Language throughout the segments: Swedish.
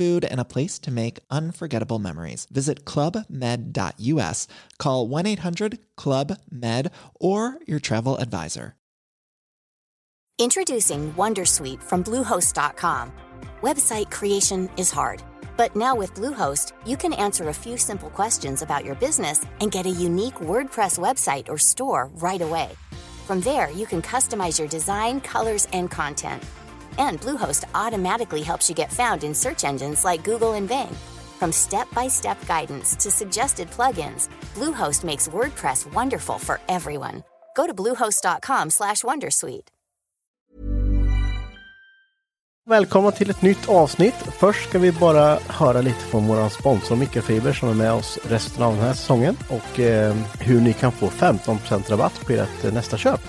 food, and a place to make unforgettable memories. Visit clubmed.us, call 1 800 Club Med, or your travel advisor. Introducing Wondersuite from Bluehost.com. Website creation is hard, but now with Bluehost, you can answer a few simple questions about your business and get a unique WordPress website or store right away. From there, you can customize your design, colors, and content. And Bluehost automatically helps you get found in search engines like Google and Bing. From step-by-step guidance to suggested plugins, Bluehost makes WordPress wonderful for everyone. Go to bluehost.com/wondersuite. Välkomna till ett nytt avsnitt. Först ska vi bara höra lite från vår sponsor Mikrofiber som är med oss resten av den här säsongen och eh, hur ni kan få 15% rabatt på ert eh, nästa köp.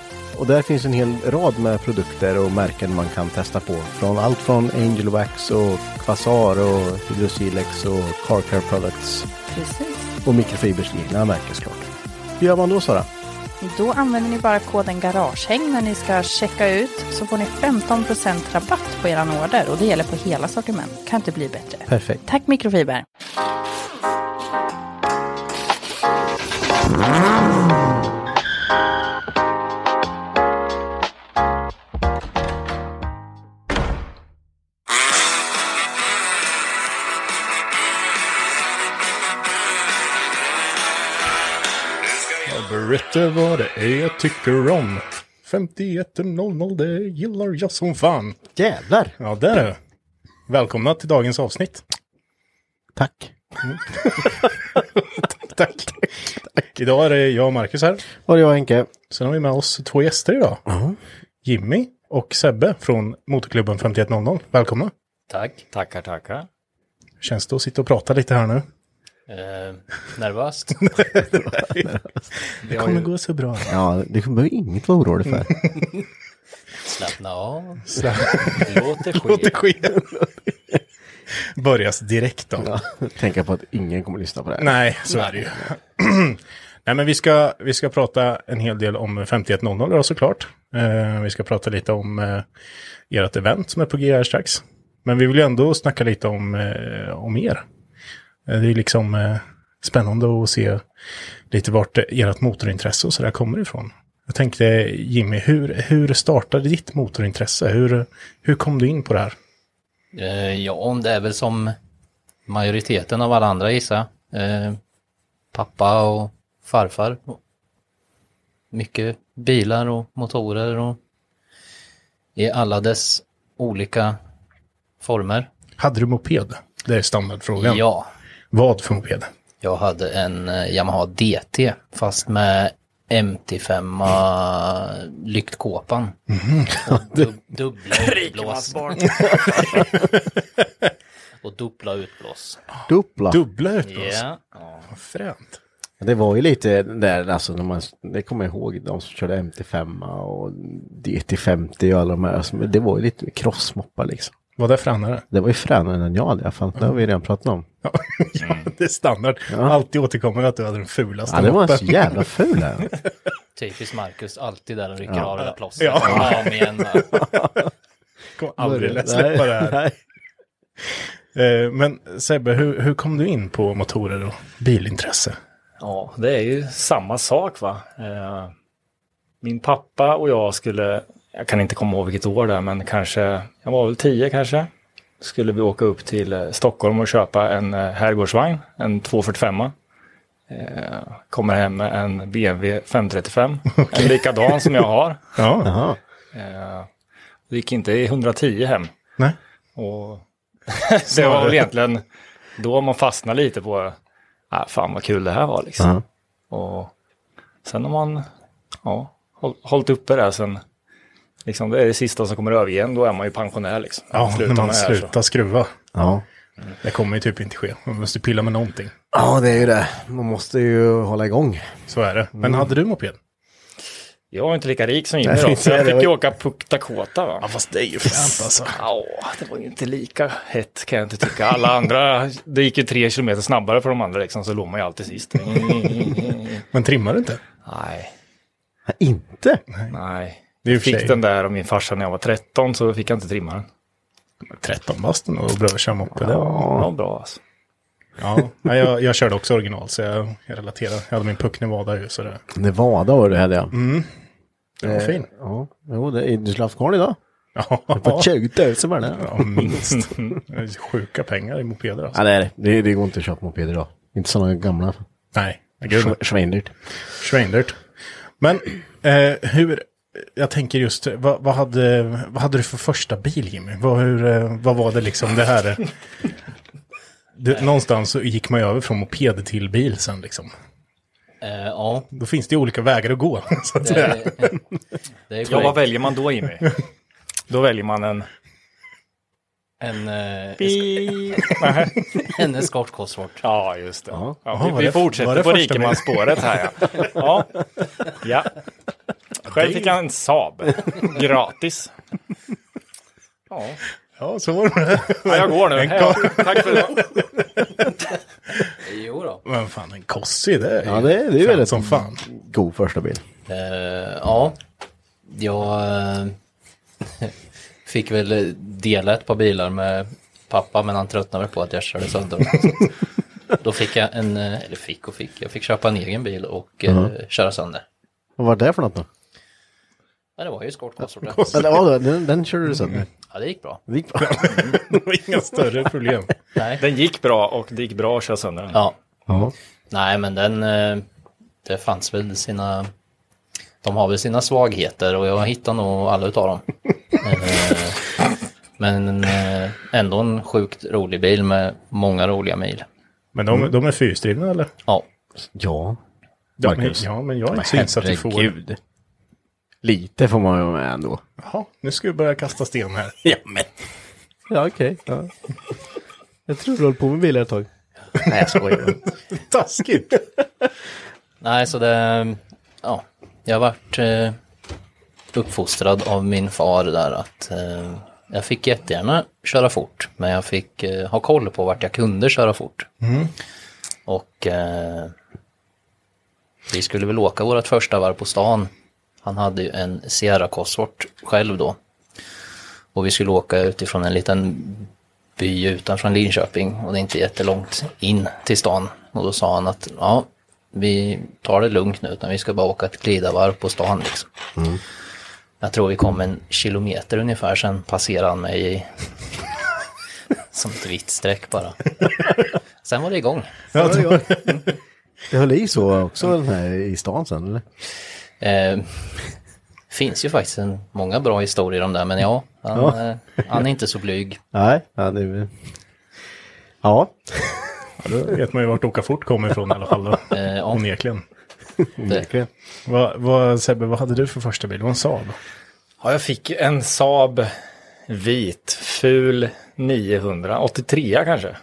Och där finns en hel rad med produkter och märken man kan testa på. Från allt från Angel Wax och Quasar och Hydrosilex och Car Care Products. Precis. Och Mikrofibers egna märken såklart. Hur gör man då Sara? Då använder ni bara koden GARAGEHÄNG när ni ska checka ut så får ni 15% rabatt på er order och det gäller på hela sortiment. Kan inte bli bättre. Perfekt. Tack Mikrofiber. Jag berättar vad det är jag tycker om. 5100 det gillar jag som fan. Jävlar! Ja, där är det. Välkomna till dagens avsnitt. Tack. Tack. Idag är det jag och Marcus här. Och det var Henke. Sen har vi med oss två gäster idag. Jimmy och Sebbe från Motorklubben 5100. Välkomna. Tack, tackar, tackar. Hur känns det att sitta och prata lite här nu? Eh, nervöst. Det kommer gå så bra. Ja, det behöver inget vara orolig för. Slappna av. Låt det ske. Låt det ske. Börjas direkt då. Ja, tänka på att ingen kommer lyssna på det här. Nej, så är det ju. Nej, men vi ska, vi ska prata en hel del om 5100 då såklart. Eh, vi ska prata lite om eh, ert event som är på G här strax. Men vi vill ju ändå snacka lite om, eh, om er. Eh, det är liksom eh, spännande att se lite vart ert motorintresse och sådär kommer ifrån. Jag tänkte Jimmy, hur, hur startade ditt motorintresse? Hur, hur kom du in på det här? Eh, ja, det är väl som majoriteten av alla andra gissar eh, Pappa och farfar. Mycket bilar och motorer och i alla dess olika former. Hade du moped? Det är standardfrågan. Ja, Vad för moped? jag hade en eh, Yamaha DT fast med MT5 lyktkåpan. Och dub, dubbla utblås. och dubbla utblås. Dubbla. Dubbla utblås? Ja. ja. Vad fränt. Det var ju lite där, alltså när man, det kommer jag ihåg, de som körde MT5 och DT50 och alla de här, alltså, det var ju lite crossmoppar liksom. Vad är det fränare? Det var ju fränare än jag hade i alla fall, det har vi redan pratat om. Ja, ja, det är standard. Alltid återkommer att du hade den fulaste Ja, det var så jävla ful. Typiskt Marcus, alltid där och rycker Ja. av det där plåstret. Ja. Ja. Om igen. Kommer aldrig Nej, släppa det här. nej. Eh, Men Sebbe, hur, hur kom du in på motorer och bilintresse? Ja, det är ju samma sak va. Eh, min pappa och jag skulle, jag kan inte komma ihåg vilket år det är, men kanske, jag var väl tio kanske. skulle vi åka upp till eh, Stockholm och köpa en eh, herrgårdsvagn, en 245. Eh, kommer hem med en BMW 535, en likadan som jag har. Ja, det gick inte i 110 hem. nej. Och det var väl egentligen då man fastnade lite på, ah, fan vad kul det här var liksom. Ja. Och sen har man ja, håll, hållit uppe det sen, liksom det är det sista som kommer över igen, då är man ju pensionär liksom. Ja, när man här, slutar skruva. Ja. Det kommer ju typ inte ske. Man måste pilla med någonting. ja, det är ju det. Man måste ju hålla igång. Så är det. Men hade du moped? Jag var inte lika rik som Jimmy Nej, då, så jag fick var- ju åka Puck Dakota va. Ja, fast det är ju fränt alltså. Ja, det var ju inte lika hett kan jag inte tycka. Alla andra, det gick ju tre kilometer snabbare för de andra liksom, så låg man ju alltid sist. Men trimmar du inte? Nej, Inte? nej. Ju Jag fick den där av min farsa när jag var 13 så fick jag inte trimma den. 13 basten och bra att köra moped. Det Ja. var bra alltså. Ja, jag, jag körde också original så jag, jag relaterar. Jag hade min puck Nevada ju så det, Nevada var det hade jag. det var fin. Ja, jo, det är, du skulle haft kvar idag. Ja, På 20 000 var det. ja, minst. Det Sjuka pengar i mopeder alltså. Ja, det är det. det. Det går inte att köpa moped idag. Inte sådana gamla. Nej, gud. Schwe- Schweindyrt. Schweindyrt. Men eh, hur, jag tänker just, vad, vad, hade, vad hade du för första bil Jimmy? Vad, hur, eh, vad var det liksom det här? Det, någonstans så gick man ju över från moped till bil sen liksom. Eh, ja, Då finns det ju olika vägar att gå. Så att det säga. det är Ja, vad väljer man då Jimmy? Då väljer man en... En, eh, en Escort Cosworth. Ja, just det. Ja. Ja, vi, vi fortsätter det på rikemansspåret här ja. ja. ja. Själv fick jag en Saab. Gratis. Ja. Ja, så var det. ja, jag går nu. En Hej. Tack för idag. Jo då. Men fan, en Cossi det är ju Ja, det, är- det är ju väldigt som fan. god första bil. Eh, ja, jag eh, fick väl dela ett par bilar med pappa men han tröttnade väl på att jag körde sönder dem. Då fick jag en, eh, eller fick och fick, jag fick köpa en egen bil och eh, köra sönder. Vad var det för något då? Ja, det var ju. Eller, ja, den, den körde du sönder. Ja, det gick bra. Det gick bra. Det var inga större problem. Nej. Den gick bra och det gick bra att köra sönder den. Ja, Ja. nej men den, eh, det fanns väl sina, de har väl sina svagheter och jag hittar nog alla utav dem. Eh, Men eh, ändå en sjukt rolig bil med många roliga mil. Men de, de är fyrstrivna eller? Ja, Ja. Ja men, Marcus. ja, men jag är inte så insatt i får. Herregud. Lite får man ju vara med ändå. Jaha, nu ska vi börja kasta sten här. Ja, men. Ja, okej. Ja. Jag tror du höll på med bilar ett tag. Nej, jag skojar. Taskigt. nej så det, ja, jag har varit eh, uppfostrad av min far där att eh, jag fick jättegärna köra fort, men jag fick eh, ha koll på vart jag kunde köra fort. Och eh, vi skulle väl åka vårt första varv på stan. Han hade ju en Sierra Cosworth själv då. Och vi skulle åka utifrån en liten by utanför Linköping och det är inte jättelångt in till stan. Och då sa han att ja, vi tar det lugnt nu utan vi ska bara åka ett glidarvarv på stan liksom. Jag tror vi kom en kilometer ungefär sen passerade han mig i som ett vitt streck bara. Sen var det igång. Det höll i så också den här i stan sen, eller? Eh, finns ju faktiskt en, många bra historier om det, men ja, han, Ja. Eh, han är inte så blyg. Nej, ja, det är. Ja, Ja, då vet man ju vart åka fort kommer ifrån i alla fall. Då. Eh, ja, Onekligen. verkligen. Vad, vad, Sebbe, vad hade du för första bil? Det var en Saab. Ja, jag fick en Saab vit, ful 900, 83 kanske.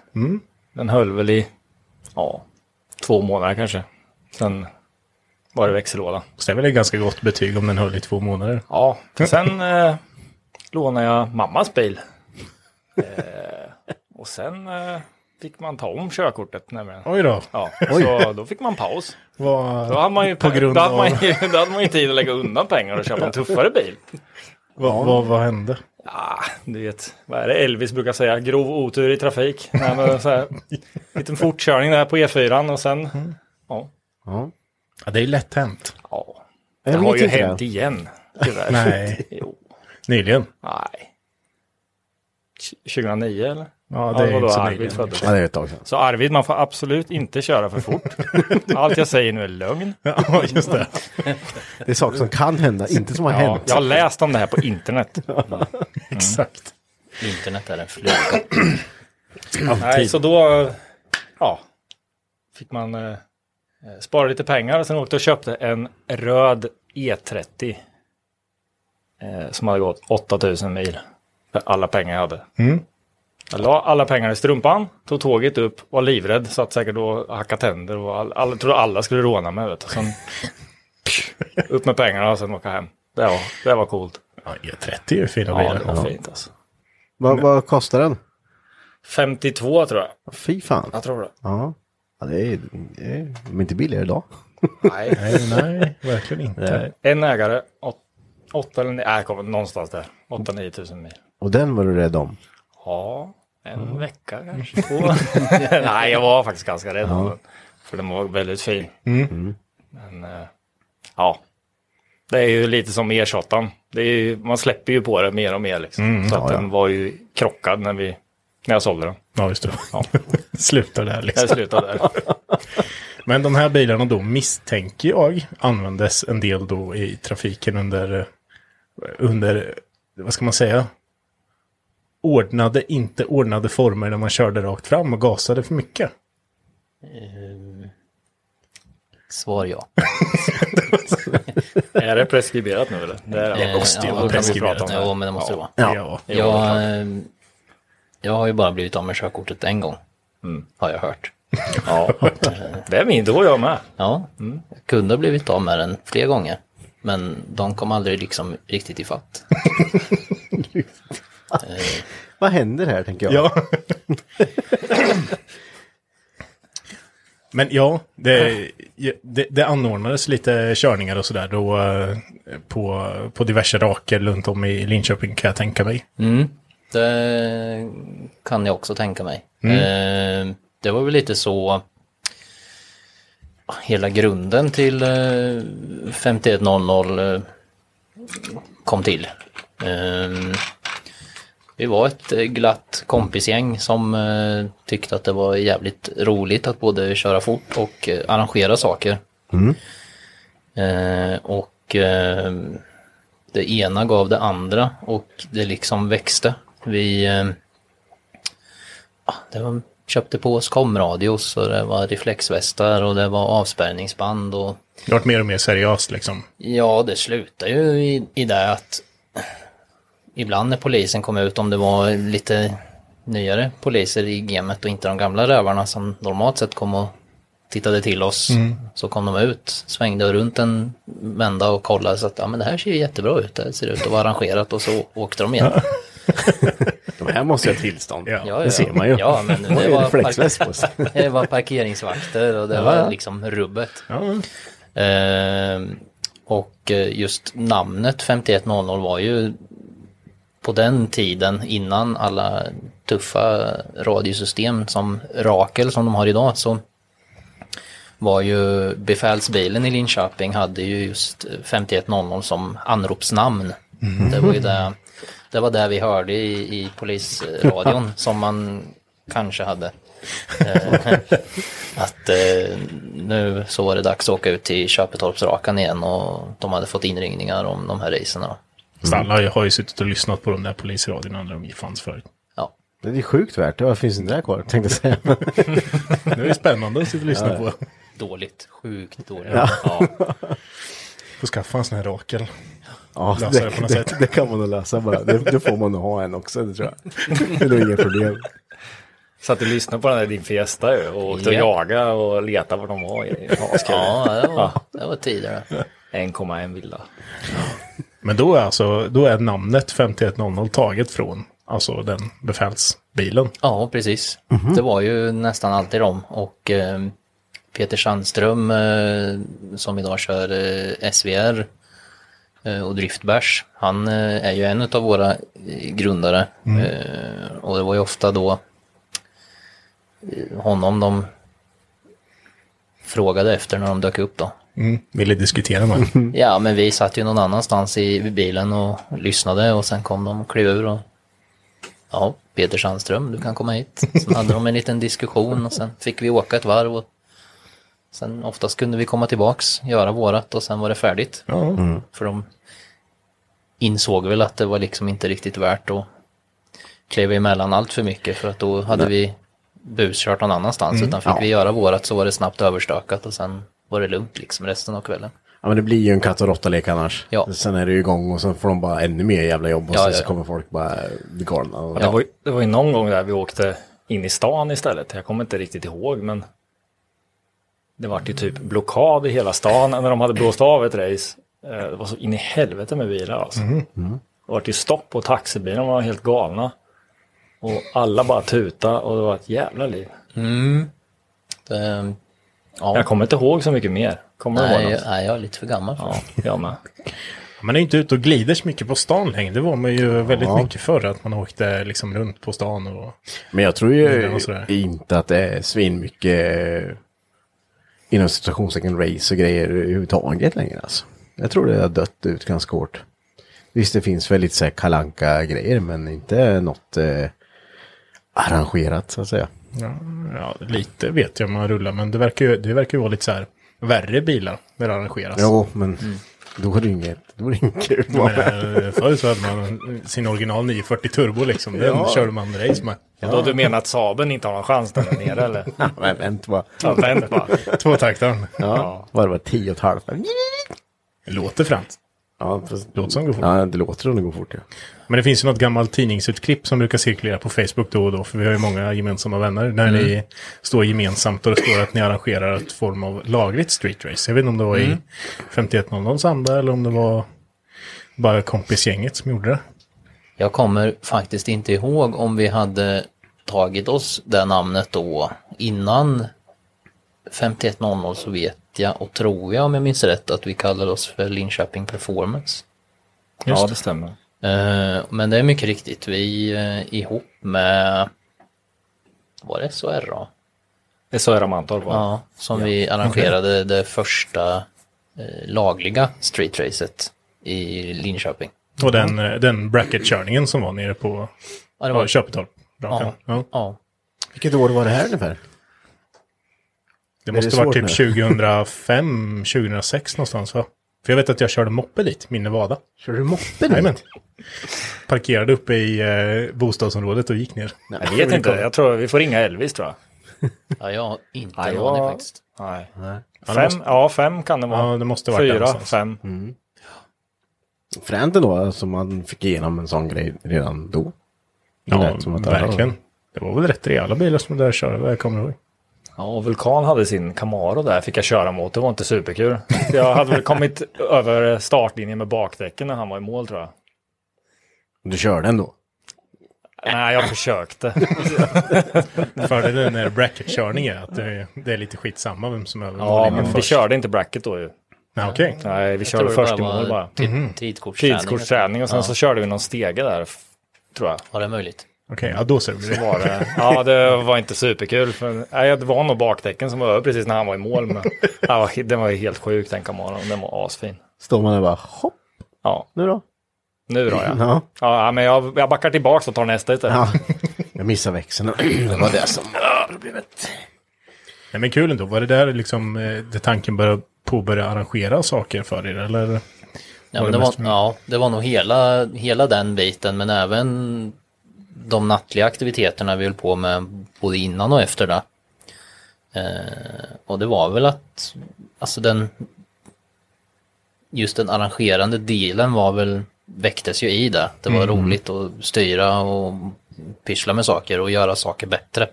Den höll väl i, ja, två månader kanske. Sen var det växellåda. Så det är väl ett ganska gott betyg om den höll i två månader. Ja, sen eh, lånade jag mammas bil. Eh, och sen eh, fick man ta om körkortet nämligen. Oj då. Ja, så då fick man paus. Vad, Då hade man ju, På grund då hade man av- ju, då hade man ju tid att lägga undan pengar och köpa en tuffare bil. vad, vad, vad hände? Ja, du vet, vad är det Elvis brukar säga? Grov otur i trafik. Nej, men så här, liten fortkörning där på E4 och sen, ja. Ja. Ja, det är lätt hänt. ja. Det har ju inte hänt det. igen, tyvärr. Nej. Jo, Nyligen. nej. 2009 eller? Ja, det är var inte då så Arvid nyligen. föddes. Ja, det är ett tag sedan. Så Arvid, man får absolut inte köra för fort. Allt jag säger nu är lögn. Ja, just det. Det är saker som kan hända, inte som har Ja, hänt. jag har läst om det här på internet. Exakt. Internet är en fluga. Nej, så då ja, fick man eh, spara lite pengar. Sen åkte och köpte en röd E30. Eh, som hade gått 8000 mil. För alla pengar jag hade. Mm. Jag la alla pengar i strumpan, tog tåget upp, var livrädd, satt säkert och hackade tänder och all, alla, trodde alla skulle råna mig. Vet du. Sen, upp med pengarna och sen åka hem. Det var, det var coolt. Ja, E30 är ju fina Ja, bilar. det var fint alltså. Vad, vad kostar den? 52 tror jag. Fy fan. Jag tror det. Ja. Ja det är, det är de är inte billigare idag. Nej. Nej, nej, verkligen inte. En ägare, åt, åtta eller nio, nej, någonstans där. 8-9 tusen mil. Och den var du rädd om. Ja, en vecka kanske, två. nej, jag var faktiskt ganska rädd om den. För den var väldigt fin. Men, eh, ja. Det är ju lite som E28. Det är ju, man släpper ju på det mer och mer liksom. så att den var ju krockad när, vi, när jag sålde den. Ja, just det. Ja. Slutar där liksom. Jag slutade där. Men de här bilarna då misstänker jag användes en del då i trafiken under, under vad ska man säga, ordnade, inte ordnade former när man körde rakt fram och gasade för mycket. Svar ja. är det preskriberat nu eller? Det är det. Eh, måste ju ja, vara preskriberat. Jo, men det måste det vara. Ja. Jag, eh, jag har ju bara blivit av med körkortet en gång. Har jag hört. Ja, det är min, då jag med. Ja, jag kunde ha blivit av med den fler gånger. Men de kom aldrig liksom riktigt i fatt. Vad händer här tänker jag? Ja. Men ja, det, det, det anordnades lite körningar och sådär då eh, på, på diverse raker runt om i Linköping kan jag tänka mig. Mm, det kan jag också tänka mig. Eh, det var väl lite så hela grunden till eh, 5100 eh, kom till. Eh, vi var ett eh, glatt kompisgäng som eh, tyckte att det var jävligt roligt att både köra fort och eh, arrangera saker. Eh, och eh, det ena gav det andra och det liksom växte. Vi eh, ja, det var, köpte på oss komradios och det var reflexvästar och det var avspärrningsband och Det har varit mer och mer seriöst liksom. Ja, det slutar ju i, i det att ibland när polisen kom ut, om det var lite nyare poliser i gamet och inte de gamla rövarna som normalt sett kom och tittade till oss, så kom de ut, svängde runt en vända och kollade så att ja, men det här ser ju jättebra ut, det ser ut att vara arrangerat och så åkte de igen. De här måste jag ha tillstånd. Ja. Ja, Det ser man ju. Ja, men det ju var, park- det var parkeringsvakter och det Ja, var liksom rubbet. Ja. Ehm, och eh, just namnet 5100 var ju på den tiden innan alla tuffa radiosystem som Rakel som de har idag så var ju befälsbilen i Linköping hade ju just 5100 som anropsnamn. Det var ju det, det var det vi hörde i, i polisradion som man kanske hade. Eh, att eh, nu så var det dags att åka ut till Köpetorpsrakan igen och de hade fått inringningar om de här racerna. Så alla har ju suttit och lyssnat på de där polisradiorna när de fanns förut. Ja, Det är sjukt värt det. Varför finns inte det här kvar? Tänkte säga. Det är ju spännande att sitta och lyssna på. dåligt. Sjukt dåligt. Ja. Får skaffa en sån här Rakel. Ja, Lösa det, det på något det, sätt. det kan man nog lösa bara. Det, det får man nog ha en också, det tror jag. Det är nog inga problem. Så att du lyssnade på den där din Fiesta ju, och åkte och Ja. jagade och letade var de var. i. Ja, det var, det var tidigare. 1,1 villa. Men då är alltså, då är namnet 5100 taget från alltså den befälsbilen. Ja, precis. Det var ju nästan alltid dem. Och eh, Peter Sandström eh, som idag kör eh, SVR och Driftbärs, han eh, är ju en av våra eh, grundare. Eh, och det var ju ofta då eh, honom de frågade efter när de dök upp då. Mm. Ville diskutera med. Ja, men vi satt ju någon annanstans i bilen och lyssnade och sen kom de och klev ur och ja, Peter Sandström, du kan komma hit. Sen hade de en liten diskussion och sen fick vi åka ett varv. Och sen oftast kunde vi komma tillbaks, göra vårat och sen var det färdigt. Ja. För de insåg väl att det var liksom inte riktigt värt att kliva emellan allt för mycket för att då hade vi buskört någon annanstans. Utan fick Ja. vi göra vårat så var det snabbt överstökat och sen var det lugnt liksom resten av kvällen. Ja men det blir ju en katt och råtta-lek annars. Ja. Sen är det ju igång och så får de bara ännu mer jävla jobb och Ja, sen ja, så kommer folk bara bli galna. Och... Det, var, ju- det var ju någon gång där vi åkte in i stan istället. Jag kommer inte riktigt ihåg men det var ju typ blockad i hela stan när de hade blåst av ett race. Eh, Det var så in i helvete med bilar alltså. Det var ju stopp och taxibilarna var helt galna. Och alla bara tuta och det var ett jävla liv. Det, ja, Jag kommer inte ihåg så mycket mer. Kommer du ihåg nej, något? nej, jag är lite för gammal för Ja, det. jag med. Man är ju inte ute och glider så mycket på stan längre. Det var man ju väldigt Ja. mycket förr. Att man åkte liksom runt på stan och... Men jag tror ju inte att det är svin mycket eh, inom situationstecken race och grejer överhuvudtaget längre alltså. Jag tror det har dött ut ganska hårt. Visst det finns väl lite så här kalanka grejer men inte något eh, arrangerat så att säga. Ja, ja, lite vet jag om man rullar. Men det verkar ju, det verkar ju vara lite så här värre bilar när det arrangeras. Jo men då är det inget, då är det inget kul. Förr så hade man sin original 940 turbo liksom. Den Ja. körde man race med. Då du menar att Saben inte har någon chans där nere eller? Men vänt bara. Ja, vänt bara. Tvåtaktaren. Ja, var det var tio och ett halvt. Det låter främt. Ja, fast, Låter som går fort. ja, det låter som det går fort ja. Men det finns ju något gammalt tidningsutklipp som brukar cirkulera på Facebook då och då. För vi har ju många gemensamma vänner. Där ni står gemensamt och det står att ni arrangerar ett form av lagligt street race. Jag vet inte om det var i 5100 anda eller om det var bara kompisgänget som gjorde det. Jag kommer faktiskt inte ihåg om vi hade tagit oss det namnet då innan 5100 så vet jag och tror jag om jag minns rätt att vi kallade oss för Linköping Performance. Ja, det stämmer. Eh, Men det är mycket riktigt, vi eh, ihop med, var det SHRA? Jag Mantorp var. Ja, som vi arrangerade det första eh, lagliga streetracet i Linköping. Och den, den bracketkörningen som var nere på Ja, ja, var, Köpetorp. ja, Ja. Ja. ja. Vilket år var det här ungefär? Det måste det vara typ 2005, 2006 någonstans va? För jag vet att jag körde moppe dit, min Nevada. Körde du moppe Jajamän. Parkerade uppe i eh, bostadsområdet och gick ner. Jag vet inte, jag tror vi får ringa Elvis tror jag. ja, jag har inte en aning faktiskt. Nej. Ja, det Fem, måste- ja, fem kan det vara. Ja, det måste vara Fyra, någonstans. fem. Fränt ändå, som man fick igenom en sån grej redan då. Det Ja, det verkligen. Det var väl rätt rejäla bilar som där körde, vad jag kommer ihåg. Ja, och Vulkan hade sin Camaro där, fick jag köra mot. Det var inte superkul. Jag hade väl kommit över startlinjen med bakdäcken när han var i mål tror jag. Du körde ändå? Nej, jag försökte. Fördelen när bracketkörning är att det, det är lite skitsamma vem som är över Ja, men vi först. körde inte bracket då ju. Nej, okej. Nej, vi Jag körde först i mål bara. tid- Tidkortsträning. Och sen Ja. så körde vi någon stege där, tror jag. Ja, det är möjligt. Okej, ja då ser vi det. Var det. Ja, det var inte superkul. För, nej, det var nog bakdäcken som var över precis när han var i mål. Men, ja, den var ju helt sjuk den Camaron. Den var asfin. Står man där bara hopp, Ja, nu då? nu då ja. Ja. Ja, men jag, jag backar tillbaka och tar nästa istället. ja. Jag missade växeln. det var det som var problemet. Nej, men kul ändå. Var det där liksom eh, det tanken började påbörja arrangera saker för er? Eller? Ja, Var men det det, var, ja, det var nog hela, hela den biten, men även de nattliga aktiviteterna vi höll på med både innan och efter det. Eh, och det var väl att, alltså den, just den arrangerande delen var väl, väcktes ju i det. Det var roligt att styra och pyssla med saker och göra saker bättre.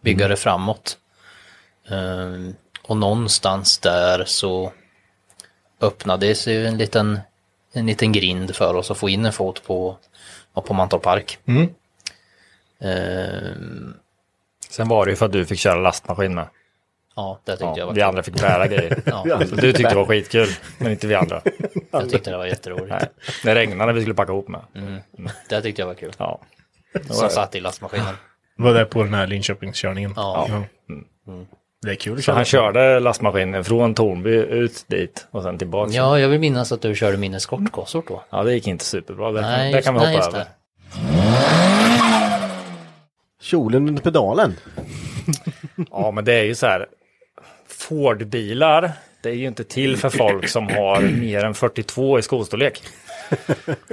Bygga det framåt. Eh, och någonstans där så öppnade sig en liten, en liten grind för oss att få in en fot på, på Mantorp Park. Mm. Ehm, Sen var det ju för att du fick köra lastmaskin med. ja, det tyckte jag Ja, var vi andra fick bära grejer. Ja, Så du tyckte det var skitkul, men inte vi andra. jag tyckte det var jätteroligt. Nej. Det regnade vi skulle packa ihop med. Det tyckte jag var kul. Ja. Som satt i lastmaskinen. Var det på den här Linköpingskörningen? Ja. Det är kul Så han körde lastmaskinen från Tornby ut dit och sen tillbaka. Ja, jag vill minnas att du körde min eskortkorsor då. Ja, det gick inte superbra. Det, Nej, det kan vi hoppa nej, just över. det. Kjolen under pedalen. Ja, men det är ju så här. Ford-bilar, det är ju inte till för folk som har mer än 42 i skostorlek.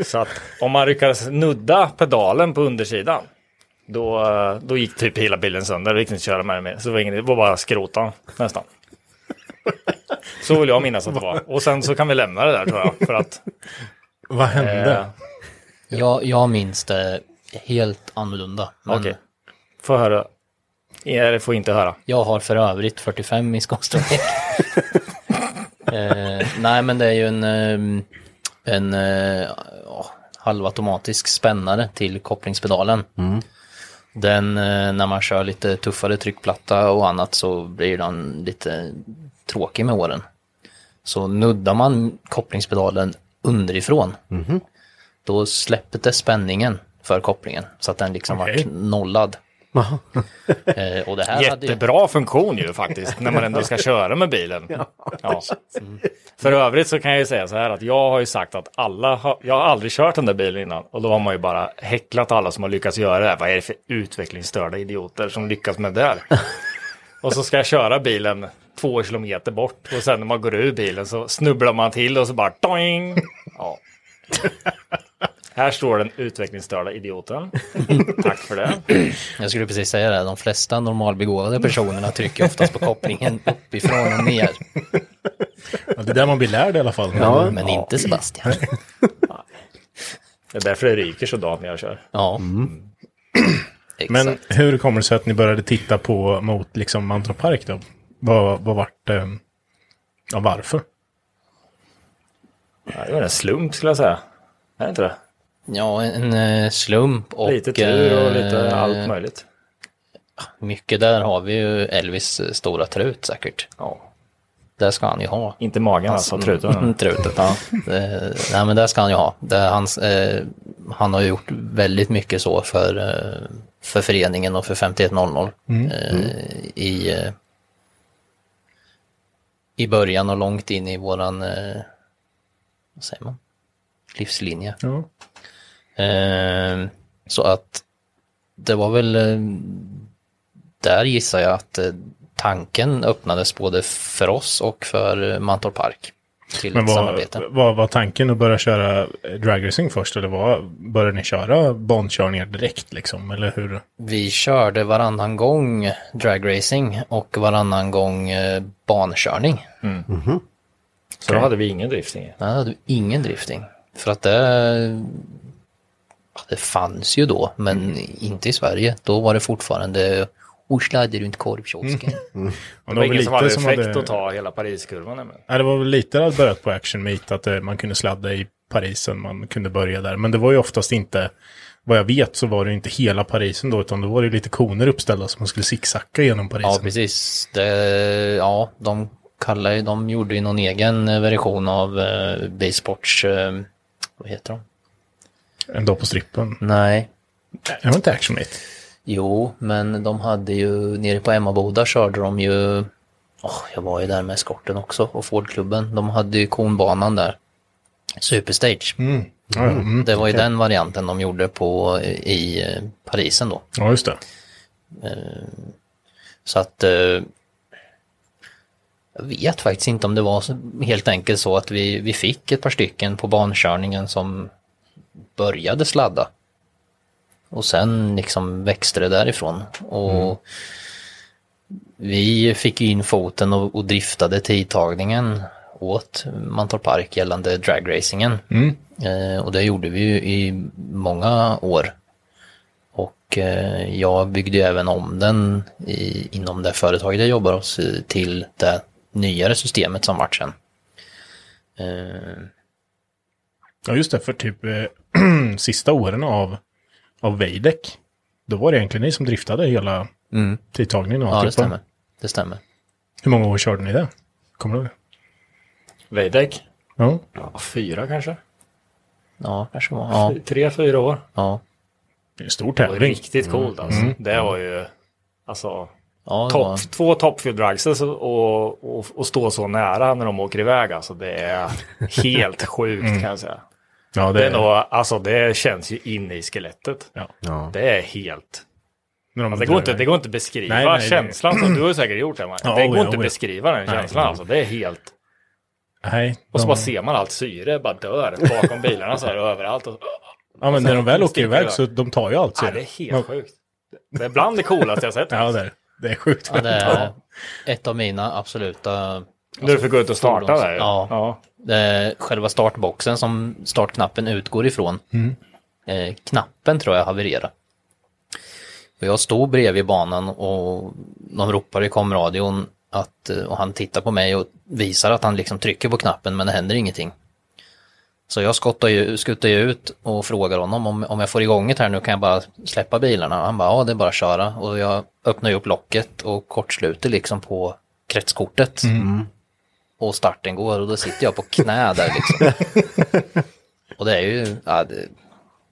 Så att om man lyckades nudda pedalen på undersidan, då, då gick typ hela bilen sönder. Det gick inte att köra med den mer. Så det var, ingen, det var bara skrota nästan. Så vill jag minnas att det var. Och sen så kan vi lämna det där tror jag. För att Vad hände? eh, Jag, jag minns det helt annorlunda. Men Okej. Få höra. Eller får inte höra. Jag har för övrigt 45 i skostorlek. eh, nej, men det är ju en, eh, en eh, ja, halvautomatisk spännare till kopplingspedalen. Den, eh, när man kör lite tuffare tryckplatta och annat så blir den lite tråkig med åren. Så nuddar man kopplingspedalen underifrån, då släpper det spänningen för kopplingen så att den liksom Okej. vart nollad. Eh, och det här hade ju- Jättebra funktion ju faktiskt, när man ändå ska köra med bilen. Ja. För övrigt så kan jag ju säga så här att jag har ju sagt att alla, har, jag har aldrig kört den där bilen innan. Och då har man ju bara häcklat alla som har lyckats göra det här. Vad är det för utvecklingsstörda idioter som lyckas med det här? Och så ska jag köra bilen två kilometer bort och sen när man går ur bilen så snubblar man till och så bara doing. Ja. Här står den utvecklingsstörda idioten. Tack för det. Jag skulle precis säga det, de flesta normalbegåvade personerna trycker oftast på kopplingen uppifrån och ner. Ja, det är där man blir lärd i alla fall. Ja. Men inte Sebastian. Det är därför det ryker så när jag kör. Ja. Exakt. Men hur kommer det sig att ni började titta på mot liksom Mantorp Park då? Vad, vad vart det? Ja, varför? Ja, det var en slump skulle jag säga. Är det inte det? Ja, en eh, slump och... lite tur och lite eh, allt möjligt. Mycket där har vi ju Elvis eh, stora trut säkert. Ja. Det ska han ju ha. Inte magen alltså, truten. Mm, Trutet, ja. Nej men det ska han ju ha. Det, hans, eh, han har gjort väldigt mycket så för, för föreningen och för 5100 eh, i, eh, i början och långt in i våran, eh, vad säger man, livslinje. Ja. Eh, så att det var väl eh, där gissar jag att eh, tanken öppnades både för oss och för eh, Mantorp Park till Men vad, vad var tanken att börja köra dragracing först? Eller vad, började ni köra bandkörningar direkt liksom? Eller hur? Vi körde varannan gång dragracing och varannan gång bankörning. Så då hade vi ingen drifting. Där hade vi ingen drifting. För att det, det fanns ju då, men inte i Sverige. Då var det fortfarande och sladde runt korvkiosken. Och Det var ingen som hade effekt hade- att ta hela Pariskurvan. Nej, det var väl lite det hade börjat på Action Meet, att eh, man kunde sladda i Parisen, man kunde börja där. Men det var ju oftast inte, vad jag vet så var det inte hela Parisen då, utan då var det lite koner uppställda som man skulle zigzacka genom Parisen. Ja, precis. Det, ja, de kallar ju, de gjorde ju någon egen eh, version av eh, Baysports, eh, vad heter de? En dag på strippen. Nej, Det var inte Action Meet. jo, men de hade ju, nere på Emmaboda körde de ju, åh, jag var ju där med eskorten också och Fordklubben. De hade ju konbanan där. Superstage. Ja, ja, mm. Det var ju den varianten de gjorde på i eh, Parisen då. ja, just det. Så att eh, jag vet faktiskt inte om det var helt enkelt så att vi, vi fick ett par stycken på bankörningen som började sladda. Och sen liksom växte det därifrån. Och vi fick in foten och, och driftade tidtagningen åt Mantorp Park gällande dragracingen. Eh, och det gjorde vi ju i många år. Och eh, jag byggde ju även om den i, inom det företaget jag jobbar hos eh, till det nyare systemet som vart sen. Eh, Ja, just det, för typ eh, sista åren av, av Veidek, då var det egentligen ni som driftade hela mm, tidtagningen. och ja, det stämmer. Det stämmer. Hur många år körde ni det? Kommer du ihåg? Veidek? Ja. Ja, fyra kanske? Ja, kanske var. Ja, Tre, fyra år. ja. Det är en stor Det var tävling. riktigt coolt alltså. Det var ju, alltså, ja det top, var, två topfield dragses och, och, och stå så nära när de åker iväg. Alltså det är helt sjukt kan jag säga. Ja, Det det är nog, alltså det känns ju inne i skelettet. Ja. Ja. Det är helt, de Alltså, det, går inte, det går inte att beskriva Nej, nej, nej. känslan. Så du har säkert gjort det. Man. Ja, det går ja, inte att ja. beskriva den Nej. känslan. Alltså. Det är helt... Nej, Och så de- bara ser man allt syre bara dör bakom bilarna så här överallt. Och, Ja, men när de väl åker iväg så de tar ju allt. ja, ser det är helt sjukt. Det är bland det coolaste jag sett. Ja, det är, det är sjukt. Ja, det är ett av mina absoluta... När du får gå ut och starta fordons- där. Ja. ja. Är själva startboxen som startknappen utgår ifrån. Eh, knappen tror jag havererade. Och jag stod bredvid banan och de ropar i komradion att, eh, och han tittar på mig och visar att han liksom trycker på knappen men det händer ingenting. Så jag skottar ju, skuttar ju ut och frågar honom om, om jag får igång det här nu kan jag bara släppa bilarna. Han bara ja det är bara att köra och jag öppnar ju upp locket och kortsluter liksom på kretskortet. Och starten går och då sitter jag på knä där liksom. och det är ju, ja, det,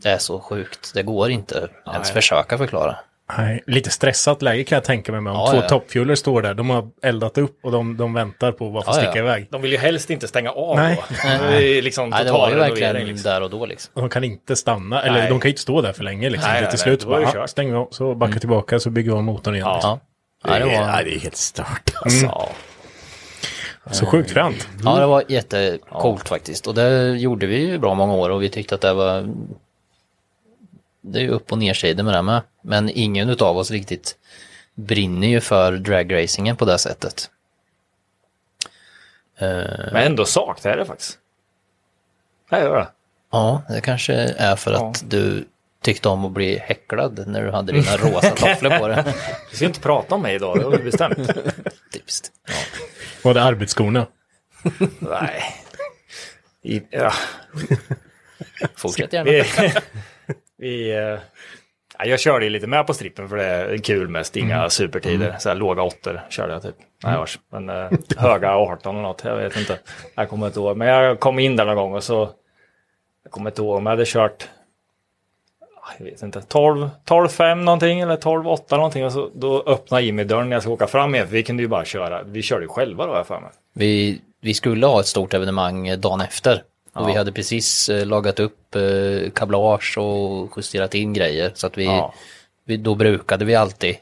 det är så sjukt. Det går inte ens försöka förklara. Nej, lite stressat läge kan jag tänka mig med om Ja, två ja. toppfueler står där. De har eldat upp och de, de väntar på att få Ja, sticka ja. iväg. De vill ju helst inte stänga av Nej. då. Det är liksom Nej, det var ju verkligen Liksom. där och då liksom. De kan inte stanna, eller Nej. de kan ju inte stå där för länge. Liksom. Nej, det nej, till nej, slut så är det bara, vi av, så backa tillbaka så bygger vi om motorn igen. liksom. Ja, ja det, Ja, var, det är helt stört alltså. Ja. Så sjukt fränt. ja, det var jättecoolt faktiskt. Och det gjorde vi ju bra många år och vi tyckte att det var... Det är ju upp och nersidor med det med. Men ingen utav oss riktigt brinner ju för dragracingen på det sättet. Eh, Men ändå saknar jag det faktiskt. Jag gör det. Ja, det kanske är för att du tyckte om att bli häcklad när du hade dina rosa tofflor på dig. Vi ska inte prata om mig idag, det har vi bestämt. Typiskt. Var det arbetsskorna? Nej. I, ja. Fortsätt gärna. Vi, vi, eh, ja, jag körde ju lite med på strippen för det är kul mest, inga supertider. Så här, låga åttor körde jag typ. Nej, vars. Men eh, höga 18 eller något, jag vet inte. Jag kommer inte ihåg. Men jag kom in där någon gång och så, jag kommer inte ihåg om jag hade kört, jag vet inte, 12, 12-5 någonting eller 12-8 någonting. Och så, då öppnade Jimmy dörren när jag ska åka fram igen. Vi kunde ju bara köra, vi körde ju själva då jag för mig. Vi, vi skulle ha ett stort evenemang eh, dagen efter. Och Ja. vi hade precis eh, lagat upp eh, kablage och justerat in grejer. Så att vi, Ja. vi, då brukade vi alltid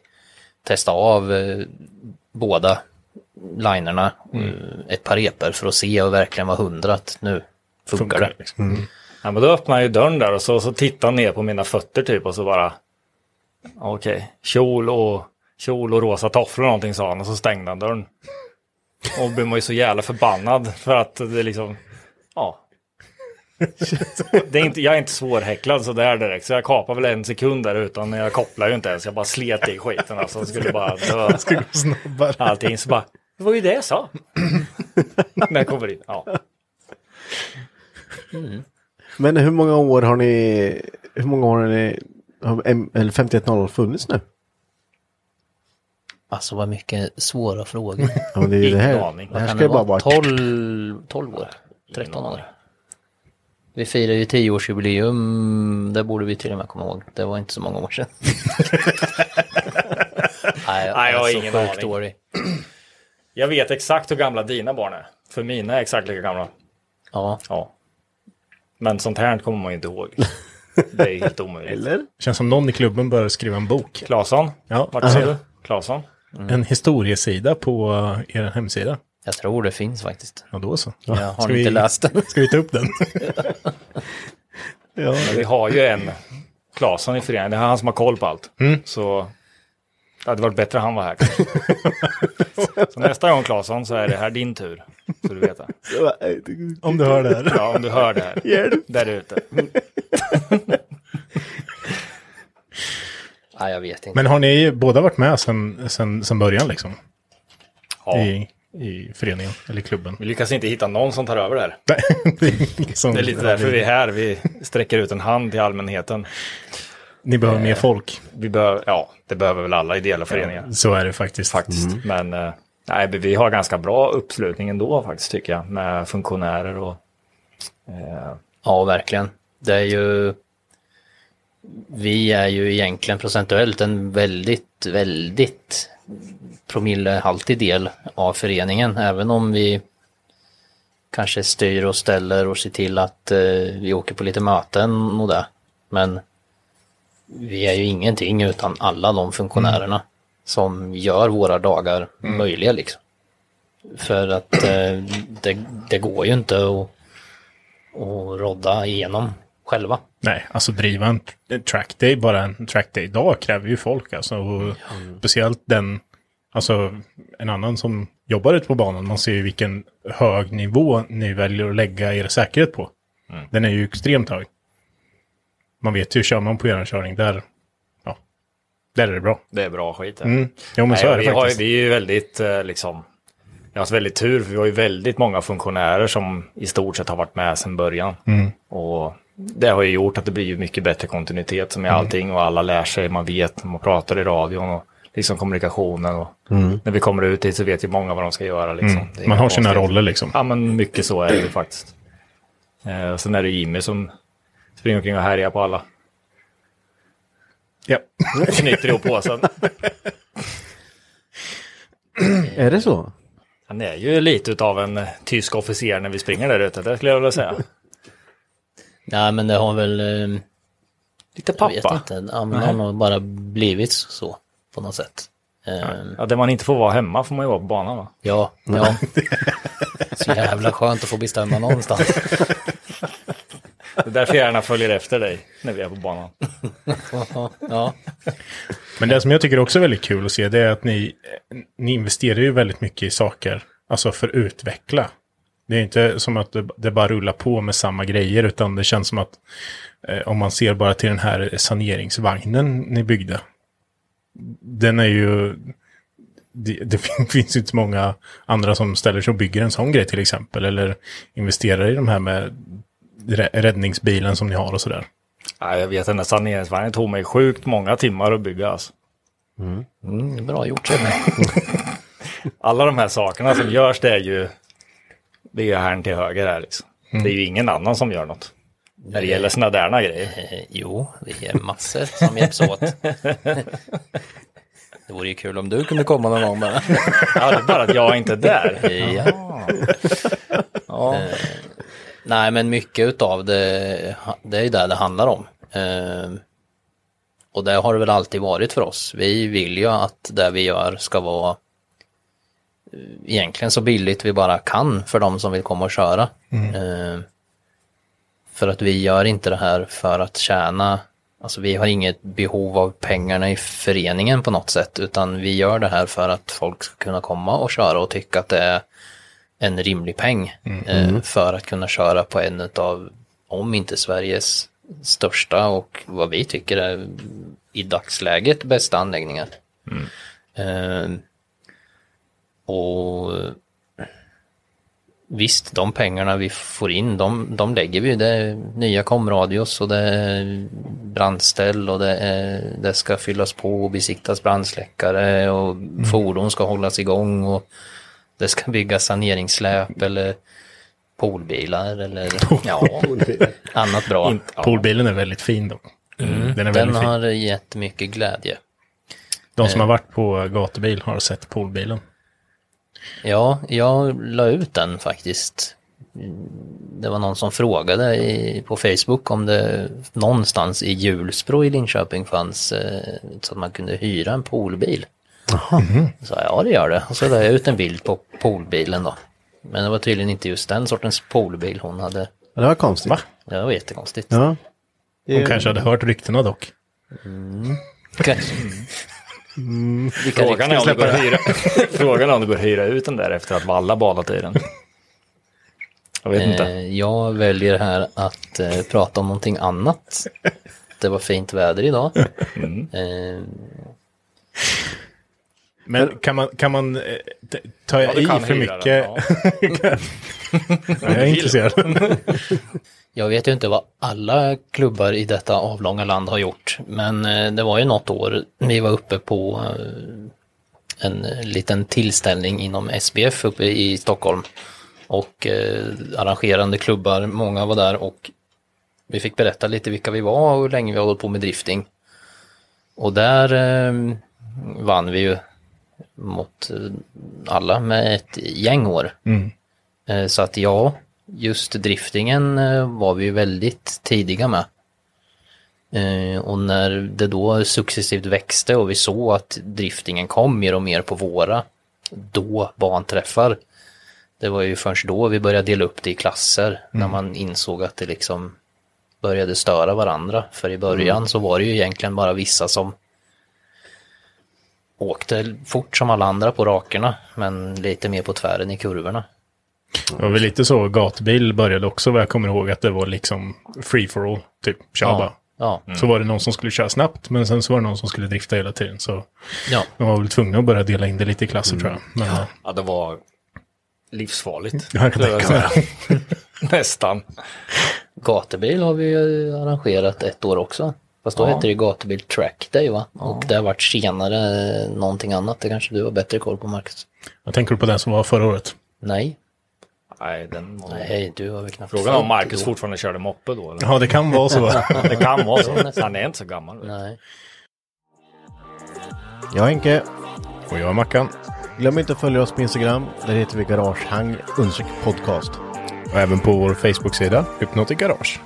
testa av eh, båda linerna, Mm. eh, ett par repor för att se och verkligen vara hundra att nu funkar, det. liksom. Ja, men då öppnade jag ju dörren där och så, så tittade han ner på mina fötter typ och så bara Okej, kjol och kjol och rosa tofflor och någonting sa han och så stängde han dörren. Och då blev man ju så jävla förbannad för att det liksom, ja. Det är inte, jag är inte svårhäcklad så där direkt så jag kapade väl en sekund där utan jag kopplar ju inte ens. Jag bara slet i skiten alltså. Jag skulle bara dö. Ska gå snabbare. Allting så bara, det var ju det jag sa. När jag kommer in, ja. Men hur många år har ni, hur många år har ni, har M- eller 5100 funnits nu? Alltså vad mycket svåra frågor. Ja, det är ju det här, aning. det här ska det bara vara? vara... 12, 12 år? 13 år? Vi firar ju 10-årsjubileum, det borde vi till och med komma ihåg. Det var inte så många år sedan. Nej, jag Nej, jag har är så ingen aning. dålig. Jag vet exakt hur gamla dina barn är. För mina är exakt lika gamla. Ja, Ja. Men sånt här kommer man ju inte ihåg. Det är helt omöjligt. Eller? Känns som någon i klubben bör skriva en bok. Claesson? Ja, Vart ser du? Claesson? En historiesida på uh, er hemsida. jag tror det finns faktiskt. Ja, då så. Jag har Ska inte vi- läst den. Ska vi ta upp den? Ja. Men vi har ju en Claesson i föreningen. Det är han som har koll på allt. Så det hade varit bättre han var här. så nästa gång Claesson så är det här din tur. Så du vet det. Om du hör det här. Ja, om du hör det här. Där ute. Nej, jag vet inte. Men har ni båda varit med sen, sen, sen början liksom? Ja. I, I föreningen eller klubben? Vi lyckas inte hitta någon som tar över det här. Det är liksom, Det är lite därför vi är här. Vi sträcker ut en hand till allmänheten. Ni behöver mer folk. Vi behöver, ja, det behöver väl alla ideella föreningar. Så är det faktiskt. Faktiskt. Men eh, nej, vi har ganska bra uppslutning ändå faktiskt tycker jag. Med funktionärer och... Eh, Ja, verkligen. Det är ju... Vi är ju egentligen procentuellt en väldigt, väldigt promillehaltig del av föreningen. Även om vi kanske styr och ställer och ser till att eh, vi åker på lite möten och det. Men vi är ju ingenting utan alla de funktionärerna som gör våra dagar möjliga liksom. För att eh, det, det går ju inte att, att rodda igenom själva. Nej, alltså driva en trackday, bara en trackday idag kräver ju folk alltså. Och Speciellt den, alltså en annan som jobbar ute på banan, man ser ju vilken hög nivå ni väljer att lägga er säkerhet på. Den är ju extremt hög. Man vet ju, kör man på er körning där, ja, där är det bra. Det är bra skit. Mm. Jo men så Nej, är det vi, har, faktiskt. vi är ju väldigt, eh, liksom, vi har haft väldigt tur, för vi har ju väldigt många funktionärer som i stort sett har varit med sedan början. Mm. Och det har ju gjort att det blir mycket bättre kontinuitet som i Mm. allting och alla lär sig, man vet, man pratar i radion och liksom kommunikationen. Och Mm. När vi kommer ut dit så vet ju många vad de ska göra. Liksom. Mm. Man har sina roller liksom. Ja, men mycket så är det ju faktiskt. Eh, sen är det Jimmy som springer omkring och härjar på alla. Ja. Knyter ihop påsen. Är det så? Han är ju lite utav en tysk officer när vi springer där ute, det skulle jag vilja säga. Nej men det har väl... eh, Lite Jag vet inte. Ja, men det har nog bara blivit så på något sätt. Eh, Ja, där man inte får vara hemma får man ju vara på banan va? Ja, ja. Så jävla skönt att få bestämma någonstans. Det är därför jag gärna följer efter dig när vi är på banan. Ja, Men det som jag tycker också är väldigt kul att se det är att ni, ni investerar ju väldigt mycket i saker, alltså för att utveckla. Det är inte som att det, bara rullar på med samma grejer, utan det känns som att eh, om man ser bara till den här saneringsvagnen ni byggde. Den är ju, det, det finns ju inte många andra som ställer sig och bygger en sån grej till exempel, eller investerar i de här med räddningsbilen som ni har och sådär. Ja, jag vet den där saneringsvagnen tog mig sjukt många timmar att bygga alltså. mm, bra gjort sig. Alla de här sakerna som görs det är ju det är här till höger här liksom. Det är ju ingen annan som gör något. När det gäller sådana där grejer. Eh, jo, det är massor som hjälps åt. Det vore ju kul om du kunde komma någon gång bara. Ja, det är bara att jag inte är där. Ja. Ja. Nej, men mycket utav det, det är ju det det handlar om. Eh, och det har det väl alltid varit för oss. Vi vill ju att det vi gör ska vara eh, egentligen så billigt vi bara kan för de som vill komma och köra. Eh, för att vi gör inte det här för att tjäna, alltså vi har inget behov av pengarna i föreningen på något sätt, utan vi gör det här för att folk ska kunna komma och köra och tycka att det är en rimlig peng eh, för att kunna köra på en av, om inte Sveriges största och vad vi tycker är i dagsläget bästa anläggningar. Eh, och visst, de pengarna vi får in, de, de lägger vi. Det är nya komradios och det är brandställ och det, är, det ska fyllas på och besiktas brandsläckare och fordon ska hållas igång och det ska byggas saneringssläp eller poolbilar eller ja, annat bra. Poolbilen är väldigt fin dock. Den är Den väldigt fin. har gett mycket glädje. De som har varit på gatubil har sett poolbilen. Ja, jag la ut den faktiskt. Det var någon som frågade i, på Facebook om det någonstans i Hjulsbro i Linköping fanns eh, så att man kunde hyra en poolbil. Så ja, det gör det. Och så la jag ut en bild på poolbilen då. Men det var tydligen inte just den sortens poolbil hon hade. Det var konstigt. Va? Det var jättekonstigt. Ja. Hon kanske hade hört ryktena dock. Kanske. Vilka Frågan är, om det går hyra, frågan är om det går att hyra ut den där efter att Valla badat i den. Jag vet inte. Eh, Jag väljer här att eh, prata om någonting annat. Det var fint väder idag. Eh, Men kan man, kan man eh, ta Ja, i för mycket? den, Ja, jag är intresserad. Jag vet ju inte vad alla klubbar i detta avlånga land har gjort, men eh, det var ju något år vi var uppe på eh, en liten tillställning inom SBF uppe i Stockholm. Och arrangerande klubbar, många var där och vi fick berätta lite vilka vi var och hur länge vi har hållit på med drifting. Och där vann vi ju mot alla med ett gäng år. Eh, Så att ja, just driftingen eh, var vi väldigt tidiga med. Eh, och när det då successivt växte och vi såg att driftingen kom mer och mer på våra då banträffar. Det var ju först då vi började dela upp det i klasser när man insåg att det liksom började störa varandra. För i början så var det ju egentligen bara vissa som åkte fort som alla andra på rakerna men lite mer på tvären i kurvorna. Det var väl lite så gatbil började också vad jag kommer ihåg att det var liksom free for all. Typ, kör bara. Ja, ja, Så var det någon som skulle köra snabbt men sen så var det någon som skulle drifta hela tiden. Så ja. de var väl tvungna att börja dela in det lite i klasser tror jag. Men, ja. Ja, det var livsfarligt. Tänka mig. säga. Nästan. Gatubil har vi ju arrangerat ett år också. Fast då Ja. hette det Gatubil Track Day va? Och det har varit senare någonting annat. Det kanske du har bättre koll på Marcus? Jag tänker på den som var förra året. Nej, Nej, den var... nej du har väl knappt Frågan om född Marcus då. fortfarande körde moppe då. Eller? Ja, det kan vara så. Det kan vara så. Han är inte så gammal. Nej. Jag är Henke. Och jag är Mackan. Glöm inte att följa oss på Instagram. Där heter vi Garagehang podcast. Och även på vår Facebook-sida, Hypnotic Garage.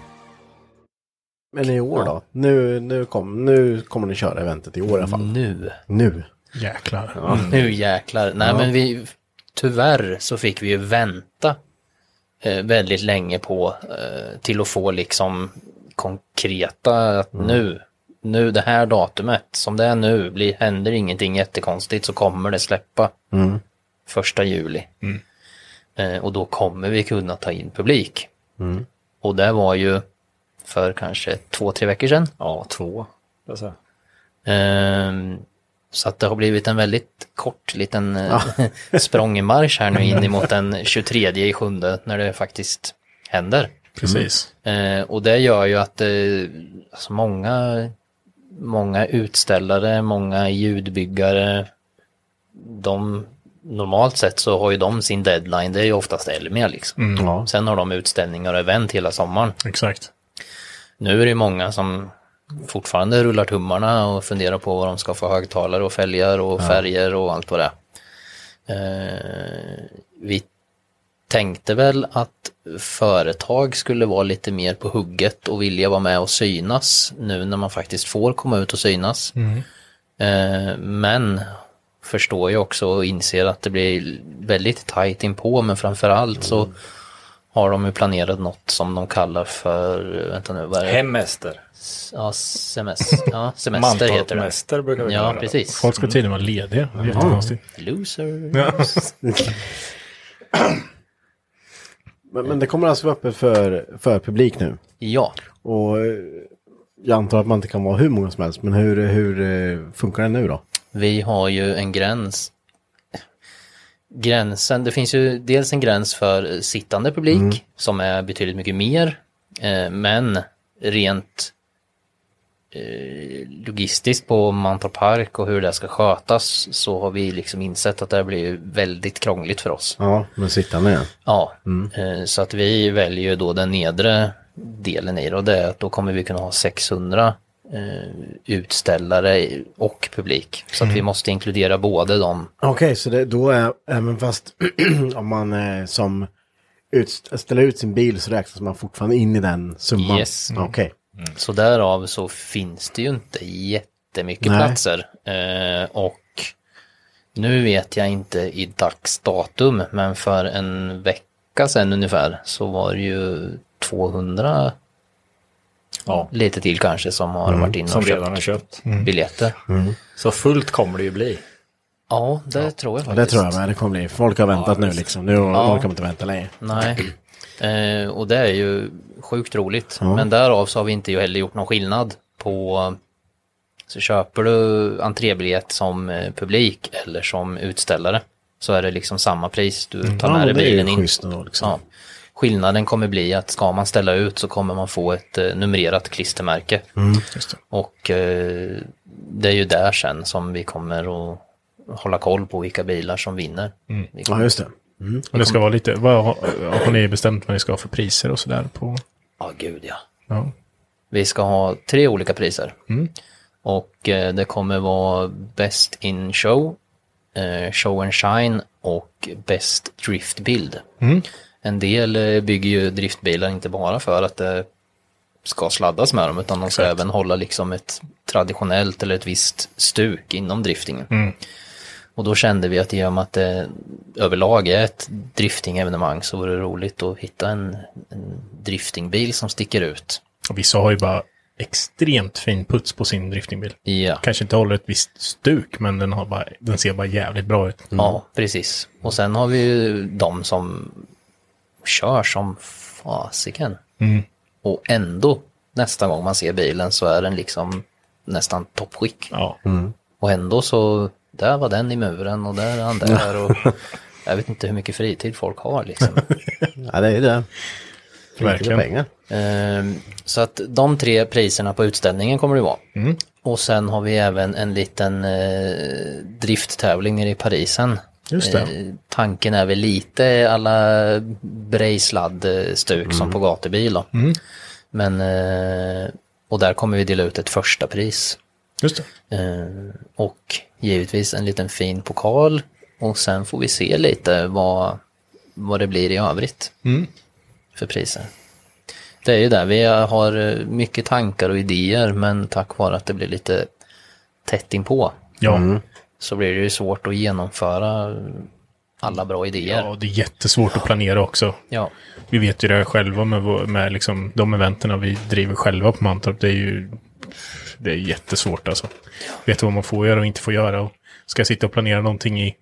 Men i år då? Nu, nu, kom, nu kommer ni köra eventet i år i alla fall. Nu. Nu. Jäklar. Nu jäklar. Nej men vi, tyvärr så fick vi ju vänta eh, väldigt länge på eh, till att få liksom konkreta att nu, nu det här datumet som det är nu, blir, händer ingenting jättekonstigt så kommer det släppa första juli. Eh, och då kommer vi kunna ta in publik. Och det var ju för kanske två, tre veckor sedan. Ja, två. Alltså. Ehm, Så att det har blivit en väldigt kort liten eh, språngmarsch här nu in emot den 23 i sjunde när det faktiskt händer. Precis. Eh, och det gör ju att eh, alltså många, många utställare, många ljudbyggare, de normalt sett så har ju de sin deadline, det är ju oftast Elmia liksom. Ja. Sen har de utställningar och event hela sommaren. Exakt. Nu är det många som fortfarande rullar tummarna och funderar på vad de ska få högtalare och fälgar och färger och allt vad det är. Eh, vi tänkte väl att företag skulle vara lite mer på hugget och vilja vara med och synas nu när man faktiskt får komma ut och synas. Eh, men förstår ju också och inser att det blir väldigt tajt inpå men framförallt så har de ju planerat något som de kallar för, vänta nu, vad är det? Hemester. Ja, semester, ja, semester heter det. Mantorpmäster brukar vi kalla Ja, det. precis. Folk ska tydligen vara lediga. Det är jättekonstigt. Loser. Ja. Men, men det kommer alltså vara öppet för, för publik nu. Ja, Och eh, jag antar att man inte kan vara hur många som helst. Men hur, hur eh, funkar det nu då? vi har ju en gräns. Gränsen, det finns ju dels en gräns för sittande publik som är betydligt mycket mer. Eh, men rent eh, logistiskt på Mantorp Park och hur det ska skötas så har vi liksom insett att det här blir väldigt krångligt för oss. Ja, men sittande ja. Ja, eh, så att vi väljer då den nedre delen i det och det är att då kommer vi kunna ha 600 eh, utställare och publik. Så att vi måste inkludera både dem. Okej, så det, då är även fast om man eh, som ut, ställer ut sin bil så räknas man fortfarande in i den summan? Yes. Okej. Så därav så finns det ju inte jättemycket Nej. platser. Eh, och nu vet jag inte i dagsdatum, men för en vecka sedan ungefär så var det ju 200 Ja. lite till kanske som har varit inne Som och redan har köpt köpt. biljetter. Så fullt kommer det ju bli. Ja, det tror jag Ja, faktiskt. det tror jag med. Det kommer bli. Folk har väntat nu liksom. Nu orkar man inte vänta längre. Nej. Eh, och det är ju sjukt roligt. Men därav så har vi inte ju heller gjort någon skillnad på så köper du entrébiljett som eh, publik eller som utställare så är det liksom samma pris. Du tar med Ja, dig är ju bilen in. liksom. Ja. Skillnaden kommer bli att ska man ställa ut så kommer man få ett eh, numrerat klistermärke. Just det. Och eh, det är ju där sen som vi kommer att hålla koll på vilka bilar som vinner. Vi Ja, just det. Och det ska vara lite, vad har, har ni bestämt vad ni ska ha för priser och sådär på? Ja, gud ja. Ja. Vi ska ha tre olika priser. Och eh, det kommer vara Best in Show, eh, Show and Shine och Best Drift Build. En del eh, bygger ju driftbilar inte bara för att det ska sladdas med dem utan de ska Exakt. även hålla liksom ett traditionellt eller ett visst stuk inom driftingen. Mm. Och då kände vi att i och med att det överlag är ett driftingevenemang så vore det roligt att hitta en, en driftingbil som sticker ut. Och vissa har ju bara extremt fin puts på sin driftingbil. Ja, Kanske inte håller ett visst stuk, men den, har bara, den ser bara jävligt bra ut. ja precis. Och sen har vi ju de som kör som fasiken. Mm. Och ändå nästa gång man ser bilen så är den liksom nästan toppskick. Ja. Och ändå så, där var den i muren och där är han där och jag vet inte hur mycket fritid folk har liksom. Ja, det är det. Fritid Verkligen. Ehm, Så att de tre priserna på utställningen kommer det vara. Mm. Och sen har vi även en liten eh, drifttävling nere i Parisen. Just det. Eh, tanken är väl lite alla Brejsladd-stuk som på gatubil. Mm. Men, eh, och där kommer vi dela ut ett första pris. Just det. Eh, och givetvis en liten fin pokal. Och sen får vi se lite vad, vad det blir i övrigt Mm. för priser. Det är ju där, vi har eh, mycket tankar och idéer men tack vare att det blir lite tätt inpå Ja. Så blir det ju svårt att genomföra alla bra idéer. ja, det är jättesvårt att planera också. Ja, Vi vet ju det själva med, med liksom de eventerna vi driver själva på Mantorp. Det är ju det är jättesvårt alltså. Vet vad man får göra och inte får göra. Och ska jag sitta och planera någonting i,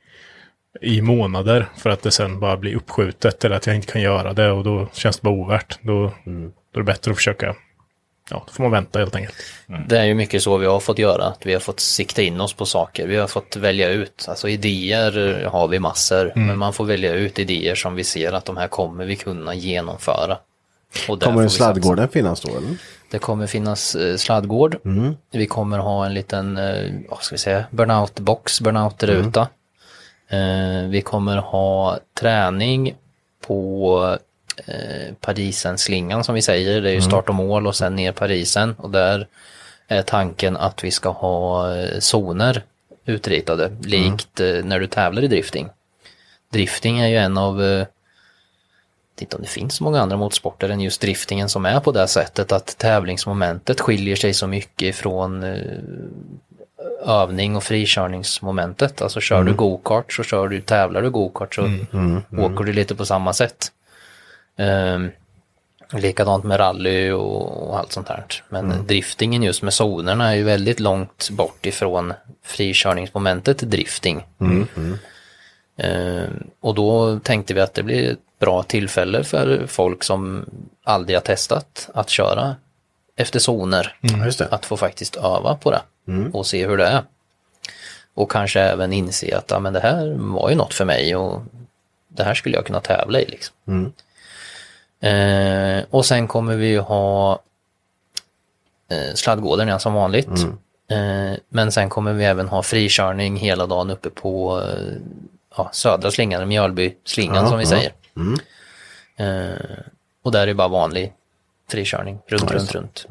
i månader för att det sen bara blir uppskjutet eller att jag inte kan göra det och då känns det bara ovärt. Då, då är det bättre att försöka, ja, då får man vänta helt enkelt. det är ju mycket så vi har fått göra, att vi har fått sikta in oss på saker. Vi har fått välja ut, alltså idéer har vi massor, men man får välja ut idéer som vi ser att de här kommer vi kunna genomföra. Och Kommer sladdgården finnas då eller? Det kommer finnas eh, sladdgård. Vi kommer ha en liten, eh, vad ska vi säga, burnout-box, burnout-ruta. Eh, vi kommer ha träning på eh, Parisen-slingan som vi säger. Det är ju start och mål och sen ner Parisen. Och där är tanken att vi ska ha eh, zoner utritade, likt eh, när du tävlar i drifting. Drifting är ju en av eh, vet inte om det finns så många andra motorsporter än just driftingen som är på det sättet att tävlingsmomentet skiljer sig så mycket från övning och frikörningsmomentet. Alltså kör du go-kart så kör du, tävlar du go-kart så åker du lite på samma sätt. Um, likadant med rally och, och allt sånt här. Men driftingen just med zonerna är ju väldigt långt bort ifrån frikörningsmomentet drifting. Eh, och då tänkte vi att det blir ett bra tillfälle för folk som aldrig har testat att köra efter zoner. Det. Att få faktiskt öva på det och se hur det är. Och kanske även inse att ja, men det här var ju något för mig och det här skulle jag kunna tävla i. Liksom. Eh, och sen kommer vi ju ha eh, sladdgården som vanligt. Eh, men sen kommer vi även ha frikörning hela dagen uppe på eh, ja, södra slingan, Mjölby-slingan Ja, som vi ja. säger. Eh, och där är det bara vanlig frikörning, runt, runt, runt.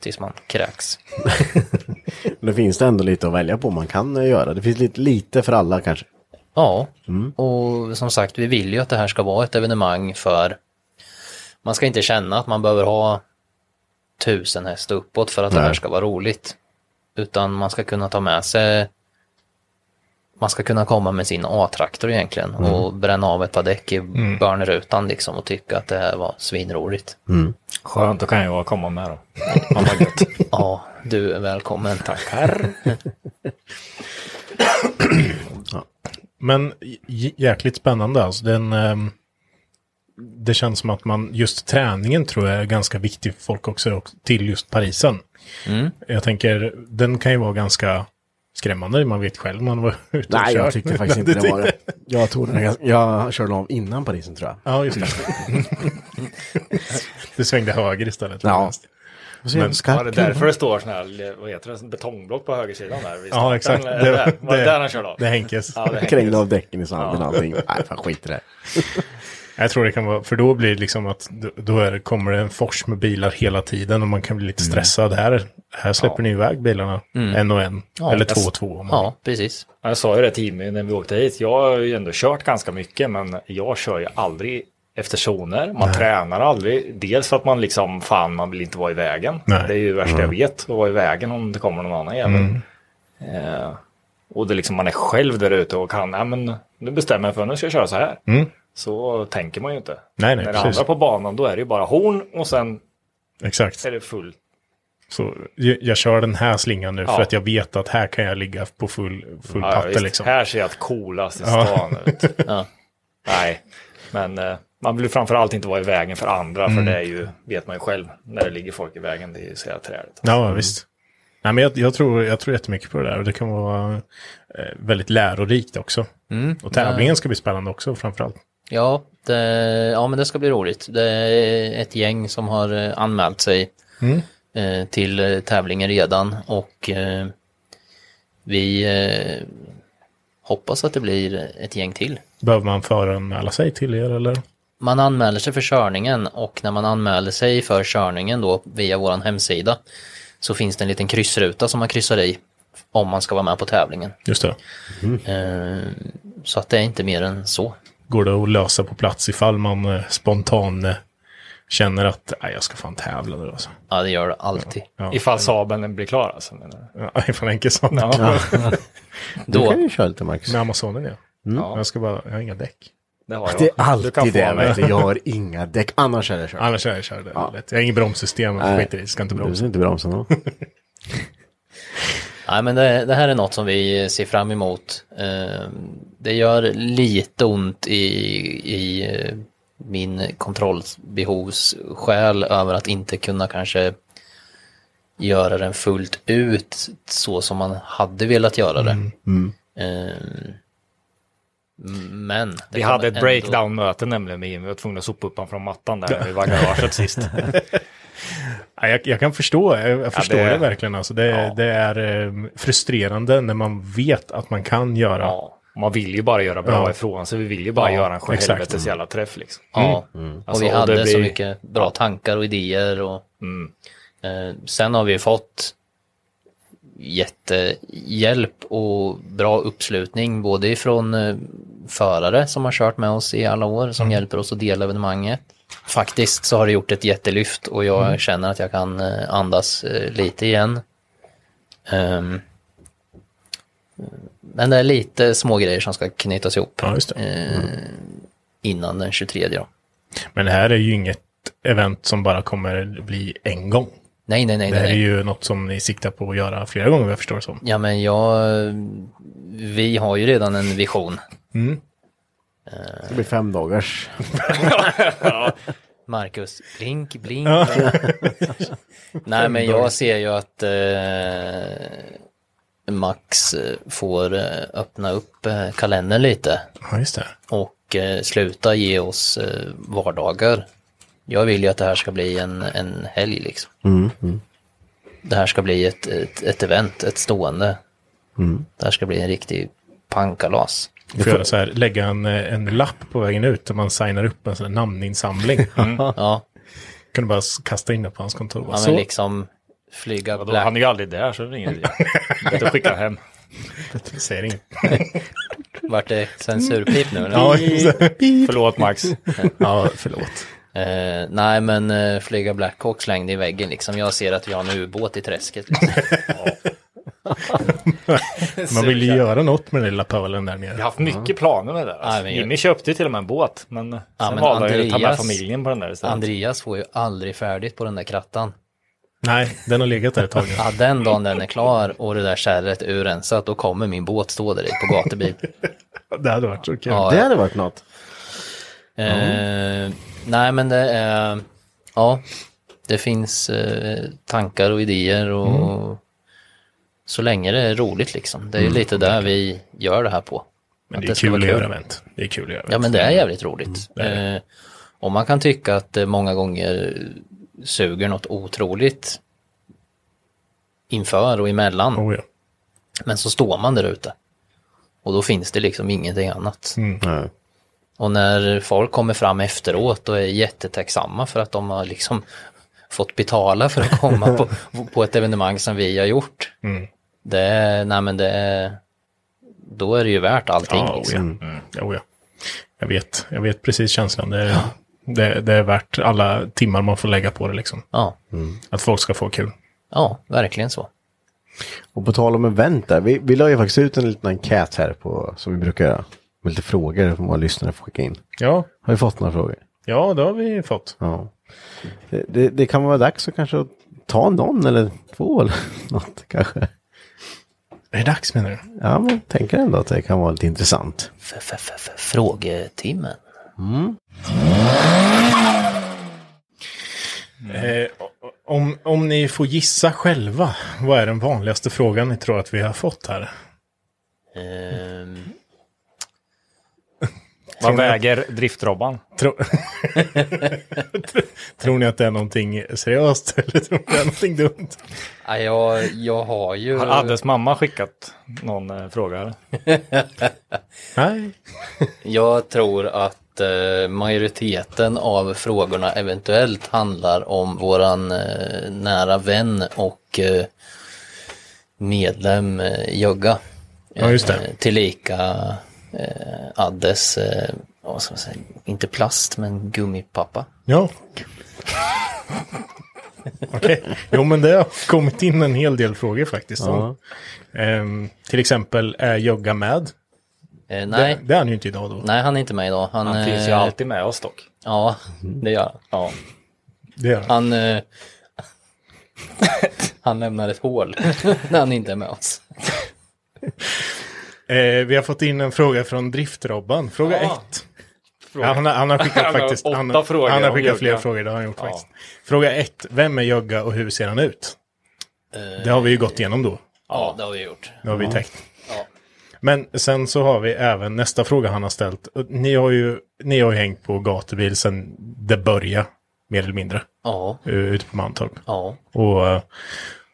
Tills man kräks. Det finns det ändå lite att välja på man kan eh, göra. Det finns lite, lite för alla kanske. Ja, och som sagt, vi vill ju att det här ska vara ett evenemang för man ska inte känna att man behöver ha tusen häst uppåt för att det här Nej. ska vara roligt. Utan man ska kunna ta med sig man ska kunna komma med sin A-traktor egentligen och bränna av ett par däck i börnerutan liksom och tycka att det här var svinroligt. Skönt, då kan jag komma med då. Ja. Ja, du är välkommen. Tackar. Men jäkligt spännande alltså. Den, ehm, det känns som att man, just träningen tror jag är ganska viktig för folk också, och till just Parisen. Mm. Jag tänker, den kan ju vara ganska skrämmande, man vet själv man var ute och Nej, jag kört. tyckte faktiskt inte det var det. Jag, tog den jag körde av innan Parisen tror jag. Ja, just det. du svängde höger istället. Ja. Men- det Var det därför det står sån här, vad heter det, betongblock på högersidan där? vid Ja, exakt. eller? där. Var det där han körde av? Det är Henkes. Ja, det. Krängde av däcken i sanden och allting. Nej, fan skit i det. Jag tror det kan vara, för då blir det liksom att då- är kommer det en fors med bilar hela tiden och man kan bli lite stressad. Här, här släpper ni iväg bilarna en och en. Ja, eller jag- två och två. Ja, precis. Ja, Jag sa ju det till mig när vi åkte hit. Jag har ju ändå kört ganska mycket, men jag kör ju aldrig efter zoner. Man tränar aldrig. Dels för att man liksom, fan man vill inte vara i vägen. Nej. Det är ju det värsta jag vet, att vara i vägen om det kommer någon annan jävel. Eh, och det liksom, man är själv där ute och kan, ja men nu bestämmer jag för nu ska jag köra så här. Mm. Så tänker man ju inte. Nej, nej, När det precis. andra på banan då är det ju bara horn och sen Exakt. är det full. Så jag, jag kör den här slingan nu Ja. för att jag vet att här kan jag ligga på full, full Ja, patte visst. liksom. Här ser jag att coolast i Ja. stan ut. Ja. Nej, men eh, man vill ju framförallt inte vara i vägen för andra, Mm. för det är ju, vet man ju själv, när det ligger folk i vägen, det är ju så jävla träligt. Ja, visst. Nej, men jag, jag, tror, jag tror jättemycket på det där och det kan vara eh, väldigt lärorikt också. Mm. Och tävlingen ska bli spännande också framförallt. Ja, det, ja, men det ska bli roligt. Det är ett gäng som har eh, anmält sig eh, till eh, tävlingen redan och vi hoppas att det blir ett gäng till. Behöver man föranmäla sig till er eller? Man anmäler sig för körningen och när man anmäler sig för körningen då via vår hemsida så finns det en liten kryssruta som man kryssar i om man ska vara med på tävlingen. Just det. Eh, så att det är inte mer än så. Går det att lösa på plats ifall man eh, spontan eh, känner att nej, jag ska fan tävla nu alltså. Ja, det gör det alltid. Ja. Ifall Saaben blir klar alltså. menar du? Ja, ifall Henke sa det. Ja, Du Då, kan ju köra lite Max. Med Amazonen ja. Ja. Jag ska bara, jag har inga däck. det har jag. Det är Du alltid det, vet du. Jag har inga däck. Annars är det kört. Annars är det Ja. lätt. Jag har inget bromssystem, jag skiter i det, ska inte Du bromsa. ska inte bromsa då. Nej, men det, det här är något som vi ser fram emot. Eh, Det gör lite ont i, i eh, min kontrollbehovsskäl över att inte kunna kanske göra den fullt ut så som man hade velat göra det. Eh, Men. det Vi hade ett ändå- breakdown-möte nämligen med Jimmy. Vi var tvungna att sopa upp honom från mattan där vi var i garaget sist. Ja, jag, jag kan förstå, jag, jag förstår det- det, verkligen. Alltså, det, Ja. det är eh, frustrerande när man vet att man kan göra. Ja, man vill ju bara göra bra Ja. ifrån sig. Vi vill ju bara Ja, göra en sjuhelvetes jävla träff liksom. Ja, Alltså, och vi och hade så blir- mycket bra tankar och idéer och Mm. eh, sen har vi fått jättehjälp och bra uppslutning både ifrån eh, förare som har kört med oss i alla år som hjälper oss att dela evenemanget. Faktiskt så har det gjort ett jättelyft och jag känner att jag kan eh, andas eh, lite igen. Ehm, men det är lite små grejer som ska knytas ihop Ja, eh, innan den 23 då. Men det här är ju inget event som bara kommer bli en gång. Nej, nej, nej. Det här nej. är ju något som ni siktar på att göra flera gånger, jag förstår det som. Ja, men jag... Vi har ju redan en vision. Det blir fem dagars. Marcus, blink, blink. Nej, men jag ser ju att eh, Max eh, får eh, öppna upp eh, kalendern lite Ja, just det. och eh, sluta ge oss eh, vardagar. Jag vill ju att det här ska bli en, en helg liksom. Det här ska bli ett, ett, ett event, ett stående. Det här ska bli en riktig pankalas. Du får så här, lägga en, eh, en lapp på vägen ut där man signar upp en sån här namninsamling. Ja, Kan du bara kasta in det på hans kontor. ja så, men liksom flyga Då, black han är ju aldrig där så det är ingen idé. Att skicka hem. säger inget. Vart det censurpip nu? eller? Ja, Förlåt Max. ja, förlåt. Eh, nej, men eh, flyga Blackhawk slängde i väggen liksom. Jag ser att vi har en ubåt i träsket. Liksom. Man vill ju göra något med den lilla pölen där Vi har nere. haft mycket planer med det där. Ja, Alltså. men- Jimmy köpte ju till och med en båt. Men sen men valde han ju att ta med Andreas- familjen på den där istället. Andreas får ju aldrig färdigt på den där krattan. Nej, den har legat där ett tag. Ja, den dagen den är klar och det där kärret är urrensat, då kommer min båt stå där i på gatubil. Det hade varit så kul. Ja, Det hade varit något. Eh, nej, men det är, ja, det finns eh, tankar och idéer och så länge det är roligt liksom. Det är ju lite där vi gör det här på. Men det är ska kul vara att göra event. Det är kul att göra event. Ja, men det är jävligt roligt. det är Eh, och man kan tycka att det många gånger suger något otroligt inför och emellan. Oh, ja. Men så står man där ute. Och då finns det liksom ingenting annat. Nej. Och när folk kommer fram efteråt och är jättetacksamma för att de har liksom fått betala för att komma på, på ett evenemang som vi har gjort. Mm. Det är, nej men det är, då är det ju värt allting. Ja, oh, liksom. ja. Oh, ja. Jag vet, jag vet precis känslan. Det är, Det, det är värt alla timmar man får lägga på det liksom. Ja, Att folk ska få kul. ja verkligen så. Och på tal om event där, vi, vi la ju faktiskt ut en liten enkät här på, som vi brukar göra. Med lite frågor som våra lyssnare får skicka in. Ja, Har vi fått några frågor? ja det har vi fått. Ja. Det, det, det kan vara dags att kanske ta någon eller två eller något kanske. Är det dags menar du? Ja, men tänker ändå att det kan vara lite intressant. F- f- f- Frågetimmen. Eh, om, om ni får gissa själva, vad är den vanligaste frågan ni tror att vi har fått här? Ehm, Vad väger driftrobban? Tro... tror ni att det är någonting seriöst eller tror ni att det är någonting dumt? ja, jag, jag har ju... Har Addes mamma skickat någon eh, fråga? Nej. Jag tror att eh, majoriteten av frågorna eventuellt handlar om våran eh, nära vän och eh, medlem eh, Jögga. Ja, just det. Eh, tillika eh, Addes, eh, vad ska man säga, inte plast men gummipappa. Ja. Okej, jo men det har kommit in en hel del frågor faktiskt. om. Ehm, till exempel, är Jogga med? Eh, nej, Det, det är han ju inte idag då. nej han är inte med idag. Han, Han finns ju eh, alltid med oss dock. Ja, det gör han. Ja. Det är han. Han, eh, han lämnar ett hål när han inte är med oss. Eh, vi har fått in en fråga från Driftrobban. Fråga ett. Ja, han, har, han har skickat faktiskt. Han, har- frågor han har skickat fler frågor, det har han gjort Ja. faktiskt. Fråga ett. Vem är Jogga och hur ser han ut? Det har vi ju gått igenom då. Ja, det har vi gjort. Det har vi täckt. Ja. Men sen så har vi även nästa fråga han har ställt. Ni har ju, ni har ju hängt på gatubil sedan det började, mer eller mindre, Ja, eh, ute på Mantorp. ja. Och eh,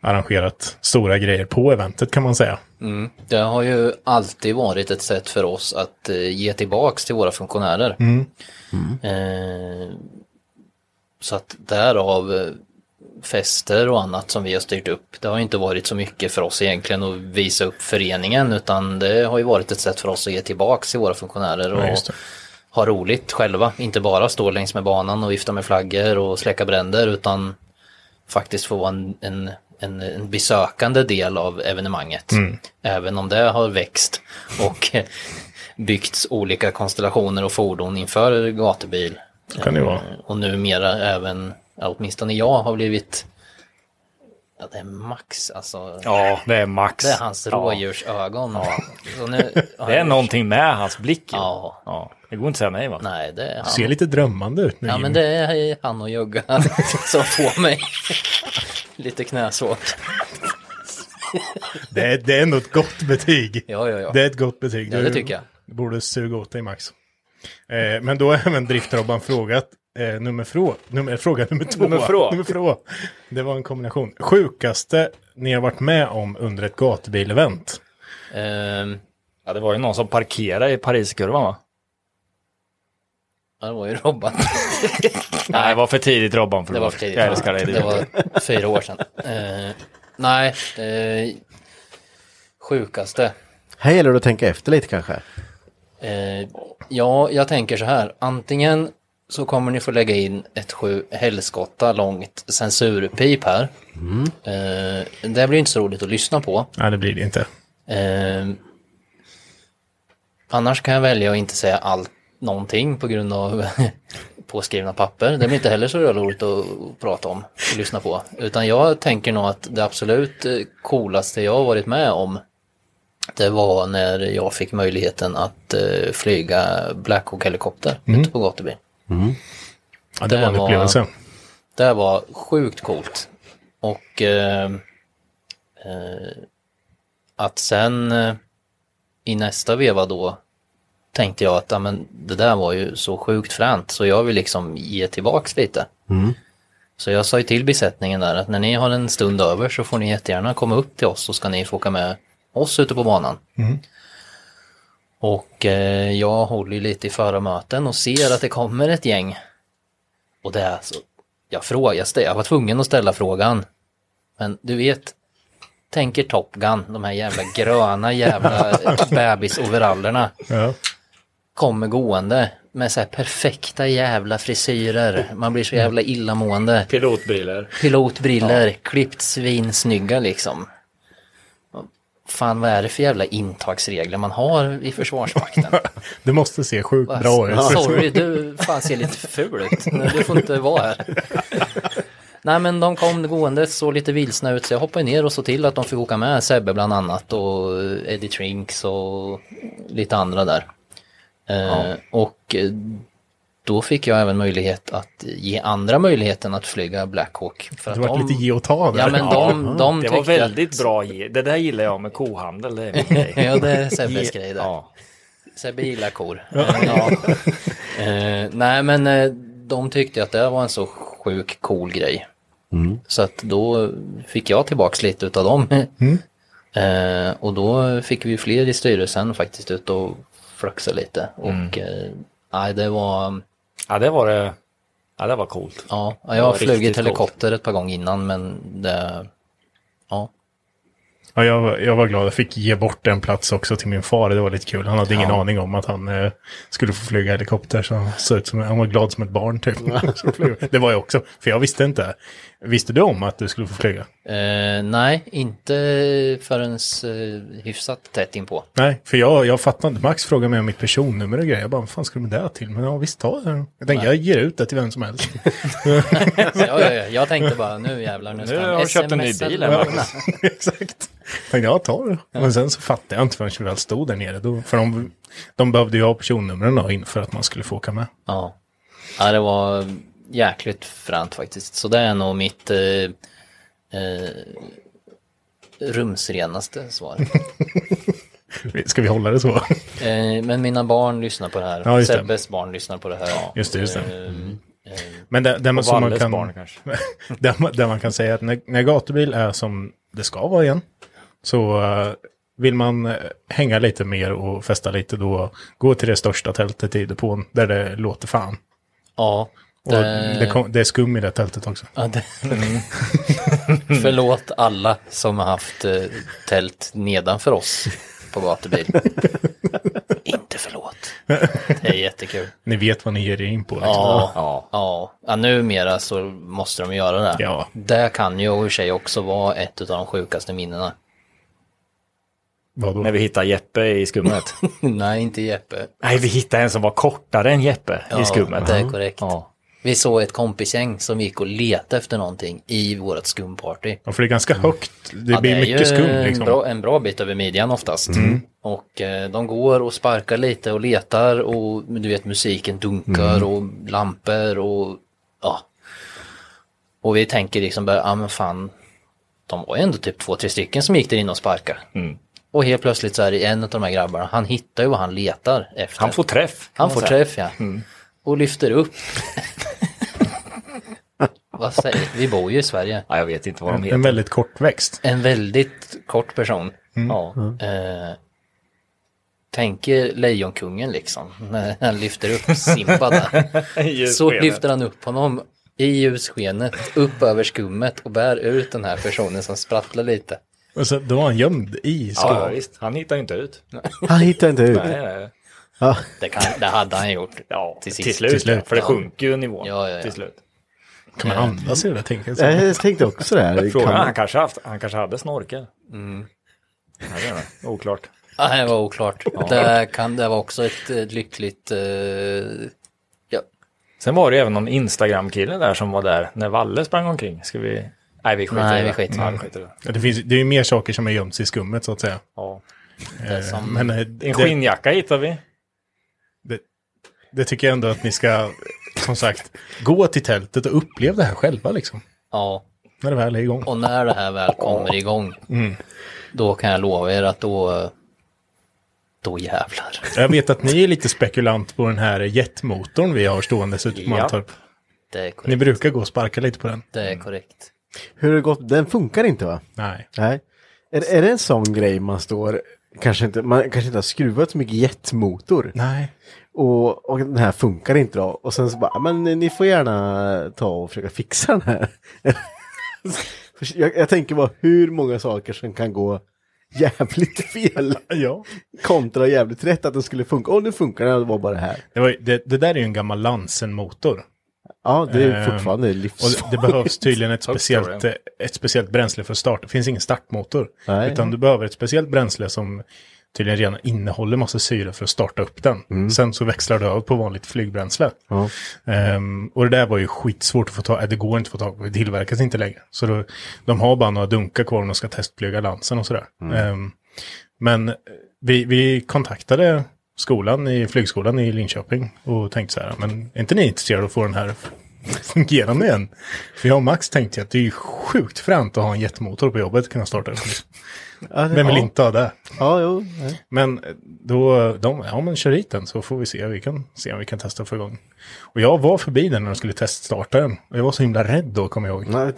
arrangerat stora grejer på eventet kan man säga. Mm. Det har ju alltid varit ett sätt för oss att eh, ge tillbaks till våra funktionärer. Eh, så att därav eh, fester och annat som vi har styrt upp. Det har inte varit så mycket för oss egentligen att visa upp föreningen utan det har ju varit ett sätt för oss att ge tillbaks till våra funktionärer och Ja, ha roligt själva. Inte bara stå längs med banan och vifta med flaggor och släcka bränder utan faktiskt få en, en, en, en besökande del av evenemanget. Även om det har växt och byggts olika konstellationer och fordon inför gatubil. Så kan det vara. Eh, Och numera även, ja, åtminstone jag har blivit, ja det är Max alltså. Ja, det är Max. Det är hans Ja. rådjursögon. Nu, Det är någonting med hans blick. Ja. ja. Det går inte att säga nej va? Nej, det är han. Ser lite drömmande ut nu. Ja men det är han och Jugga som får mig lite knäsår. det, är, det är ändå ett gott betyg. Ja, ja, ja. Det är ett gott betyg. Ja, Du det tycker jag. borde suga åt dig Max. Eh, men då har även Driftrobban frågat eh, nummer, frå, nummer, fråga nummer två. Nummer frå. nummer frå. Det var en kombination. Sjukaste ni har varit med om under ett gatubil-event? Ehm, Ja, det var ju någon som parkerade i Pariskurvan va? ja, det var ju Robban. Nej, det var för tidigt Robban. Det var för tidigt. Jag älskar dig. Det var fyra år sedan. Eh, nej, eh, sjukaste. Här gäller det att tänka efter lite kanske. Eh, ja, jag tänker så här. Antingen så kommer ni få lägga in ett sju helskotta långt censurpip här. Eh, det blir inte så roligt att lyssna på. Nej, det blir det inte. Eh, annars kan jag välja att inte säga allt, någonting på grund av påskrivna papper. Det blir inte heller så roligt att prata om och lyssna på. Utan jag tänker nog att det absolut eh, coolaste jag har varit med om det var när jag fick möjligheten att eh, flyga Black helikopter ute på gatubil. Ja, det, Det var en var- upplevelse. Det var sjukt coolt. Och eh, eh, att sen eh, i nästa veva då tänkte jag att ja, men, det där var ju så sjukt fränt så jag vill liksom ge tillbaks lite. Så jag sa ju till besättningen där att när ni har en stund över så får ni jättegärna komma upp till oss så ska ni få åka med oss ute på banan. Och eh, jag håller lite i förarmöten och ser att det kommer ett gäng. Och det är så, jag frågar, jag var tvungen att ställa frågan. Men du vet, tänker Top Gun, de här jävla gröna jävla bebisoverallerna. Ja. Kommer gående med så här perfekta jävla frisyrer. Man blir så jävla illamående. Pilotbriller. Pilotbriller, klippt svinsnygga liksom. Fan vad är det för jävla intagsregler man har i Försvarsmakten? Det måste se sjukt bra ut. Sorry, du fan ser lite ful ut. Nej, Du får inte vara här. Nej men de kom gående så lite vilsna ut så jag hoppade ner och såg till att de fick åka med Sebbe bland annat och Eddie Trinks och lite andra där. Eh, och eh, då fick jag även möjlighet att ge andra möjligheten att flyga Blackhawk. För Det var de, lite ge och ta där. Ja men de, de Det var väldigt att, bra. ge- Det där gillar jag med kohandel. Det är min grej. Ja det är Sebbes grej där. Ja. Sebbe gillar kor. Ja. Eh, nej men de tyckte att det var en så sjuk cool grej. Så att då fick jag tillbaks lite utav dem. Eh, och då fick vi fler i styrelsen faktiskt ut och fluxa lite. Och eh, nej, det var, ja, det var det. Ja, det var coolt. ja, Det jag var har flugit helikopter ett par gånger innan men det, ja. Ja, jag, var- jag var glad. Jag fick ge bort en plats också till min far. Det var lite kul. Han hade ingen Ja. aning om att han eh, skulle få flyga helikopter. Så han, såg ut som, han var glad som ett barn typ. Det var jag också. För jag visste inte. Visste du om att du skulle få flyga? Eh, nej, inte förrän eh, hyfsat tätt inpå. Nej, för jag, jag fattade inte. Max frågade mig om mitt personnummer och grejer. Jag bara, vad fan ska du med det till? Men ja, visst ta det. Jag tänkte, jag ger ut det till vem som helst. ja, ja, ja, jag tänkte bara nu jävlar, nu ska Nu han har du köpt en ny bil eller här, vad? Max. Exakt. Jag tänkte, ja, ta det. Men sen så fattade jag inte förrän vi väl stod där nere. Då, för de, de behövde ju ha personnumren då in för att man skulle få åka med. Ja. ja, det var jäkligt fränt faktiskt. Så det är nog mitt eh, eh, rumsrenaste svar. Ska vi hålla det så? eh, men mina barn lyssnar på det här. Ja, just det. Sebbes barn lyssnar på det här. Just det, just det. Eh, Men det, det man, som man kan, barn det, man- det man kan säga är att när, när gatubil är som det ska vara igen, så eh, vill man eh, hänga lite mer och festa lite, då gå till det största tältet i depån, där det låter fan. ja. Och det, kom, det är skum i det tältet också. Ja, det... Förlåt alla som har haft eh, tält nedanför oss på gatubil. Inte förlåt. Det är jättekul. Ni vet vad ni ger er in på. Liksom. Ja, Ja. ja. ja, numera så måste de göra det. Ja. Det kan ju i och för sig också vara ett av de sjukaste minnena. Vadå? När vi hittade Jeppe i skummet. Nej, inte Jeppe. Nej, vi hittade en som var kortare än Jeppe Ja, i skummet. det är korrekt. Ja. Vi såg ett kompisgäng som gick och letade efter någonting i vårt skumparty. Ja, för det är ganska högt. Det Ja, blir är mycket skum en liksom. bra, en bra bit över midjan oftast. Och eh, de går och sparkar lite och letar och du vet musiken dunkar och lampor och ja. Och vi tänker liksom bara, ja men fan, de var ju ändå typ två, tre stycken som gick där inne och sparkade. Och helt plötsligt så är det en av de här grabbarna, han hittar ju vad han letar efter. Han får träff. Han får säga. träff ja. Och lyfter upp. vad säger vi? bor ju i Sverige. Ja, jag vet inte vad de En heter. väldigt kort växt. En väldigt kort person. Ja. Eh, tänker Lejonkungen liksom. När han lyfter upp Simba där. Så lyfter han upp honom i ljusskenet upp över skummet och bär ut den här personen som sprattlar lite. Och så, då var han gömd i skum. Ja, visst. Han hittar inte ut. Han hittar inte ut. Nej, nej. Ja. Det, kan, det hade han gjort. Ja, Till till, slut. Till slut. För det sjunker ju nivån Ja, ja, ja. till slut. Kan man andas i det där tänker jag. Tänkte också det här. Frågan, Kan- han, kanske haft, han kanske hade snorkel. Mm. Jag vet inte. Oklart. Ja, det var oklart. Det, kan, det var också ett eh, lyckligt... eh, ja. Sen var det även någon Instagram-kille där som var där när Valle sprang omkring. Ska vi... Nej, vi skiter Nej, i vi det. skiter Ja, det. vi skiter det. Ja, Det, finns, det är ju mer saker som är gömts i skummet så att säga. Ja. Det som, Men eh, En det, skinnjacka hittar vi. det, det tycker jag ändå att ni ska, som sagt, gå till tältet och uppleva det här själva liksom. ja. När det väl är igång. Och när det här väl kommer igång, då kan jag lova er att då, då jävlar. Jag vet att ni är lite spekulant på den här jetmotorn vi har stående ute på Ja. Mantorp. Det är Ni korrekt. brukar gå och sparka lite på den. Det är korrekt. Hur har det gått? Den funkar inte va? Nej. Nej. Är, är det en sån grej man står, kanske inte, man kanske inte har skruvat så mycket jetmotor. Nej. Och, och den här funkar inte då. Och sen så bara, men ni får gärna ta och försöka fixa den här. jag, jag tänker bara hur många saker som kan gå jävligt fel. Ja. Kontra jävligt rätt att den skulle funka. Åh, nu funkar den, det var bara det här. Det, var, det, det där är ju en gammal Lansen-motor. Ja, det är Ehm, fortfarande Och livsfarligt. det, det behövs tydligen ett speciellt, ett speciellt bränsle för att starta. Det finns ingen startmotor. Nej. Utan du behöver ett speciellt bränsle som tydligen redan innehåller massa syre för att starta upp den. Sen så växlar du över på vanligt flygbränsle. Ja. Ehm, och det där var ju skitsvårt att få tag Det går inte att få tag på, det tillverkas inte längre. Så då, de har bara några dunkar kvar när de ska testflyga Lansen och sådär. Ehm, men vi, vi kontaktade skolan i flygskolan i Linköping och tänkte så här, men är inte ni intresserade av att få den här fungerande igen? För jag och Max tänkte att det är ju sjukt fränt att ha en jetmotor på jobbet och kunna starta upp. Vem vill ja. inte ha det? Ja, jo. nej. Men då, de, ja men kör hit den så får vi se, vi kan se om vi kan testa få igång. Och jag var förbi den när de skulle teststarta den. Och jag var så himla rädd då, kommer jag ihåg. Nej,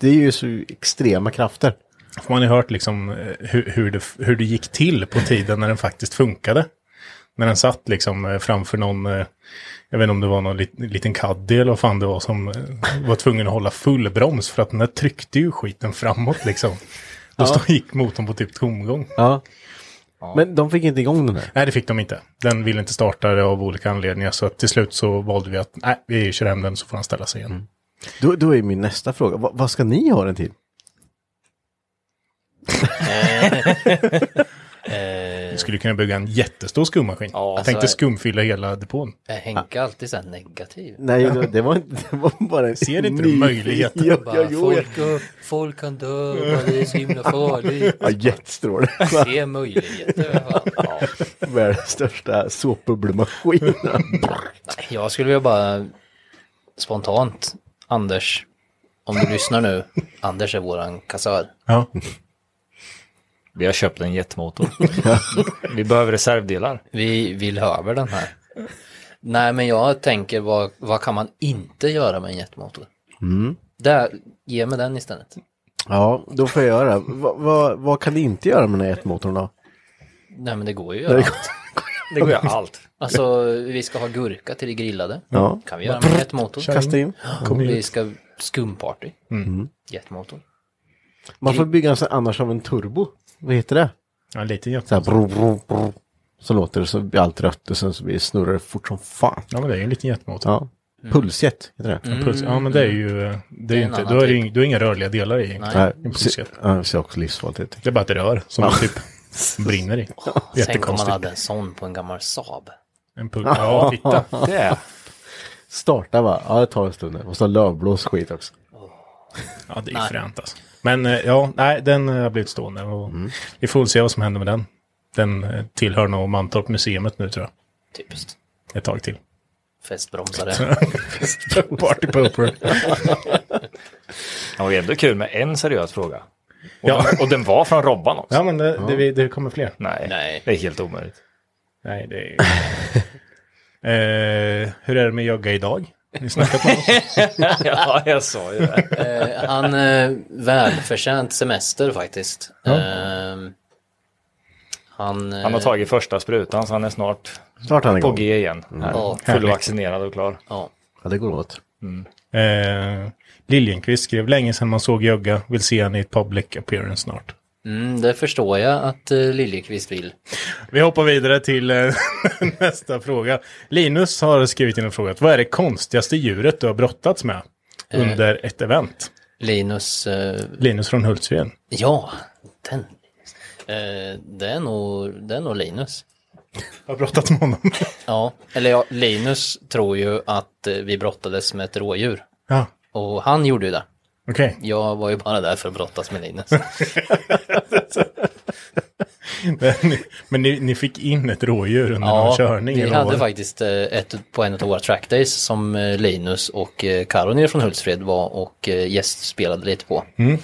det- är ju så extrema krafter. För man har ju hört liksom eh, hur, hur, det, hur det gick till på tiden när den faktiskt funkade. När den satt liksom eh, framför någon, eh, jag vet inte om det var någon lit, liten caddy eller vad fan det var som eh, var tvungen att hålla full broms för att den där tryckte ju skiten framåt liksom. Då stod, gick motorn på typ tomgång. Ja. Men de fick inte igång den här. Nej, det fick de inte. Den ville inte starta det av olika anledningar. Så att till slut så valde vi att nej, vi kör hem den så får han ställa sig igen. Då, då är min nästa fråga, vad, vad ska ni ha den till? Eh, Vi skulle kunna bygga en jättestor skummaskin. Ja, jag tänkte alltså- skumfylla hela depån. är Henke alltid så här negativ? Nej, det, det, var, inte- det var bara en Ser inte du möjligheten? Ja, Bara, jo, ja. folk, folk kan dö, det är så himla farligt. ja, jetstråle. Se möjligheter. Ja. Världens största såpbubblemaskin. Jag skulle vilja bara spontant, Anders, om du lyssnar nu, Anders är våran kassör. Ja. Vi har köpt en jetmotor. Vi behöver reservdelar. Vi vill ha över den här. Nej, men jag tänker vad, vad kan man inte göra med en jetmotor? Där, ge mig den istället. Ja, då får jag göra. Va, va, vad kan ni inte göra med den här jetmotorn då? Nej, men det går ju att göra. allt. Det går ju allt. Alltså, vi ska ha gurka till det grillade. Ja. kan vi göra med jetmotor. Kasta in. Mm. Vi ska skumparty. Jetmotor. Man får bygga en sån annars av en turbo. Vad heter det? ja, lite jätte. Så här brr, brr, brr. Så låter det så blir allt rött och sen så blir det snurrar det fort som fan. Ja, men det är ju en liten jetmotor. Ja. Pulsjet heter det. Ja, puls, ja, men det är ju, eh, det är en inte, då är det, typ. då är inga rörliga delar i. Nej. Nej, En pulsjet. ja, det ser också livsfarligt ut. Det är bara ett rör som typ brinner i. Tänk om man Jättekonstigt. hade en sån på en gammal Saab. En puls, ja, titta. Det. Starta va? Ja, det tar en stund. Måste ha lövblås skit också. Ja, det är ju fränt alltså. Men eh, ja, nej, den eh, har blivit stående. Och Vi får väl se vad som händer med den. Den eh, tillhör nog Mantorp museet nu tror jag. Typiskt. Ett tag till. Festbromsare. Party pooper. Det var ändå kul med en seriös fråga. Och, Ja. den, och den var från Robban också. Ja, men det, det, det kommer fler. Nej, Nej. det är helt omöjligt. Nej, det är ju... eh, hur är det med jogga idag? Ni snackat med oss? ja, jag sa ju det. Eh, han eh, välförtjänt semester faktiskt. Eh, han, eh, Han har tagit första sprutan så han är snart Snart är han på igång. G igen. Här. Ja. Fullvaccinerad och klar. Ja. Ja, det går åt. Eh, Liljenkvist skrev länge sedan man såg jogga. Vill se henne i ett public appearance snart. Mm, det förstår jag att eh, Liljekvist vill. Vi hoppar vidare till eh, nästa fråga. Linus har skrivit in en fråga. Vad är det konstigaste djuret du har brottats med under ett event? Linus, eh, Linus från Hultsfred. ja, den. Eh, det, är nog, det är nog Linus. Jag har brottats med honom. Ja, eller ja, Linus tror ju att eh, vi brottades med ett rådjur. ja, Och han gjorde ju det. Okej. Jag var ju bara där för att brottas med Linus. Men, men ni, ni fick in ett rådjur under någon körning? vi vad var hade det? faktiskt eh, ett på en av våra trackdays som eh, Linus och eh, Karo nere från Hultsfred var och gästspelade lite på. Mm.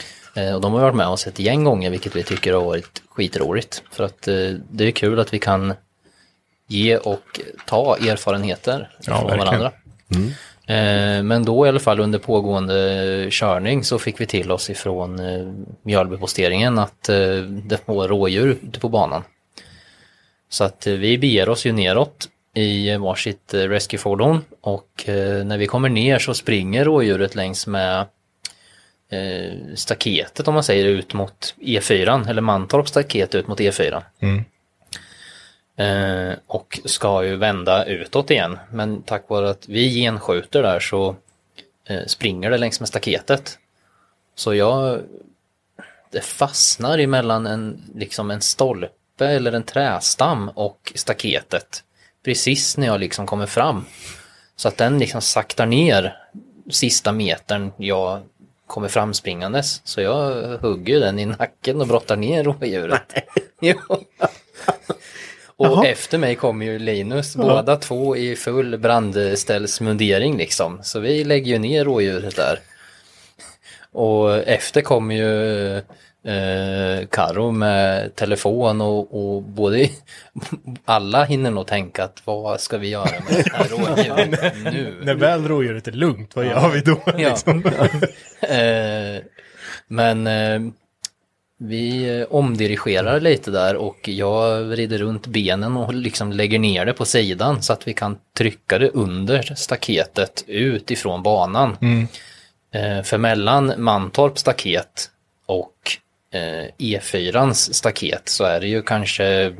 Och de har varit med oss ett gäng gånger vilket vi tycker har varit skitroligt. För att det är kul att vi kan ge och ta erfarenheter Ja, från verkligen. varandra. Eh, Eh, men då i alla fall under pågående körning så fick vi till oss ifrån eh, Mjölbyposteringen att eh, det var rådjur ute på banan. Så att eh, vi beger oss ju neråt i varsitt eh, rescuefordon och eh, när vi kommer ner så springer rådjuret längs med eh, staketet om man säger ut mot E4 eller Mantorps staket ut mot E4. Eh, och ska ju vända utåt igen. Men tack vare att vi genskjuter där så eh, springer det längs med staketet. Så jag, det fastnar emellan en, liksom en stolpe eller en trästam och staketet. Precis när jag liksom kommer fram. Så att den liksom saktar ner sista metern jag kommer framspringandes. Så jag hugger den i nacken och brottar ner rådjuret. Jo. Och efter mig kommer ju Linus, båda två i full brandställsmundering liksom. Så vi lägger ju ner rådjuret där. Och efter kommer ju eh, Karo med telefon och, och både alla hinner nog tänka att vad ska vi göra med det här rådjuret nu? När väl rådjuret är lugnt, vad gör vi då? Ja. Liksom? Eh, men eh, vi eh, omdirigerar lite där och jag vrider runt benen och liksom lägger ner det på sidan så att vi kan trycka det under staketet ut ifrån banan. Eh, för mellan Mantorp staket och eh, E4ans staket så är det ju kanske,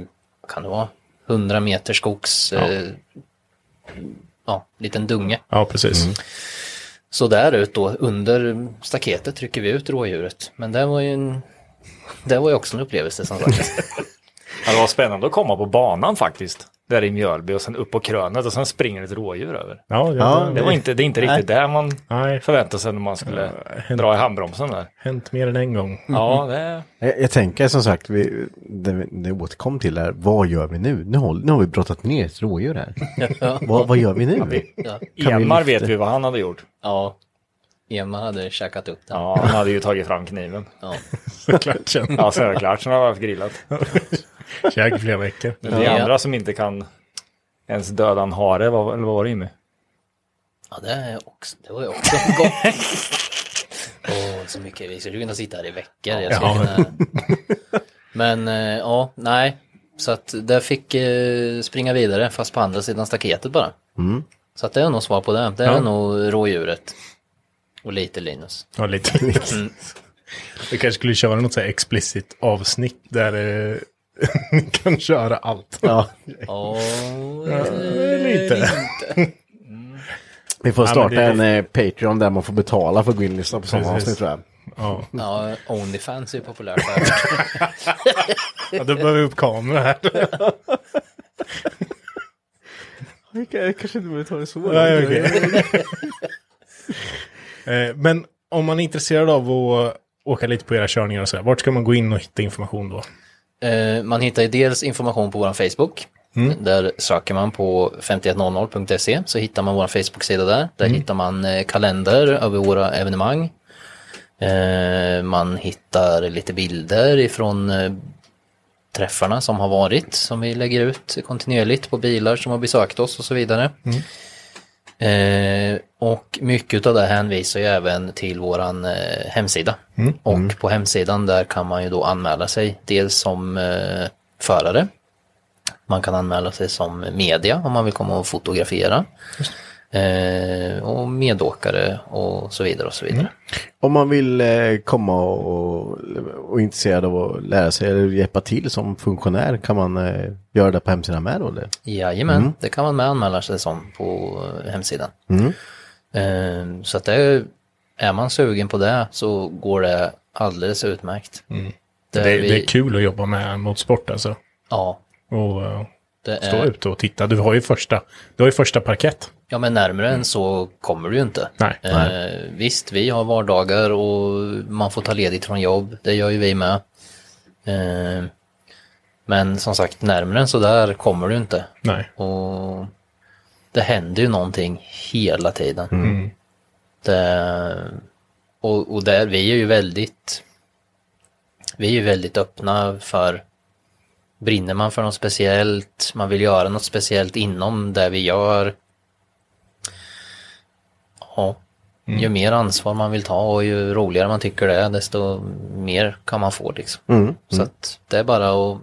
kan det vara, 100 meter skogs, eh, ja, liten dunge. Ja, precis. Så där ut då, under staketet trycker vi ut rådjuret. Men det var ju en, det var ju också en upplevelse som sagt. Ja, det var spännande att komma på banan faktiskt. Där i Mjölby och sen upp på krönet och sen springer ett rådjur över. Ja, ja, Ja, Det, var inte, det är inte riktigt där man Nej, förväntade sig när man skulle hänt- dra i handbromsen där. hänt mer än en gång. Ja, det, Jag, jag tänker som sagt, vi, det, det återkom till är, vad gör vi nu? Nu, håll, nu har vi brottat ner ett rådjur här. vad, vad gör vi nu? Ja, vi Enmar lyfta? vet vi vad han hade gjort. ja. Emma hade käkat upp den. Ja, han hade ju tagit fram kniven. Ja. Såklart sen. Ja, så är det klart. Sen har vi haft grillat. Käk i flera veckor. Men det är Ja. andra som inte kan ens döda en hare, vad, eller vad var det Jimmy? Ja, det, är också, det var ju också gott. Åh, så mycket. Vi skulle kunna sitta här i veckor. Jag skulle Ja. kunna... Men eh, ja, nej. Så att där fick eh, springa vidare fast på andra sidan staketet bara. Så att det är nog svar på det. Det är Ja. nog rådjuret. Och lite Linus. Ja, lite. Vi kanske skulle köra något så här explicit avsnitt där eh, ni kan köra allt. Ja, Ja, lite. vi får Ja, starta det- en eh, Patreon där man får betala för att gå in och lyssna på sådana avsnitt tror jag. Ja. Ja, Onlyfans är ju populärt ja, då behöver vi upp kamera här. Jag kanske inte behöver ta det så. Nej, okej. Eh, Men om man är intresserad av att åka lite på era körningar och så här, vart ska man gå in och hitta information då? Eh, Man hittar ju dels information på vår Facebook. Där söker man på 5100.se så hittar man vår Facebook-sida där. Där hittar man eh, kalender över våra evenemang. Man hittar lite bilder ifrån träffarna som har varit som vi lägger ut kontinuerligt på bilar som har besökt oss och så vidare. Eh, och mycket av det hänvisar ju även till våran eh, hemsida. Och på hemsidan där kan man ju då anmäla sig dels som eh, förare. Man kan anmäla sig som media om man vill komma och fotografera. Eh, och medåkare och så vidare och så vidare. Om man vill eh, komma och, och är intresserad av att lära sig eller hjälpa till som funktionär kan man eh, göra det på hemsidan med då? Eller? Jajamän, det kan man med anmäla sig som på hemsidan. Eh, så att det är, man sugen på det så går det alldeles utmärkt. Det, Där är, vi- det är kul att jobba med motorsport alltså. Ja, Och det stå är, ute och titta. Du har ju första, du har ju första parkett. Ja men närmare än så kommer du ju inte. Nej. Eh, visst, vi har vardagar och man får ta ledigt från jobb. Det gör ju vi med. Eh, men som sagt, närmare än så där kommer du inte. Nej. Och det händer ju någonting hela tiden. Mm. Det, och, och där, vi är ju väldigt vi är ju väldigt öppna för brinner man för något speciellt, man vill göra något speciellt inom det vi gör. Ja, Mm. ju mer ansvar man vill ta och ju roligare man tycker det är, desto mer kan man få liksom. Mm. Så att det är bara att Och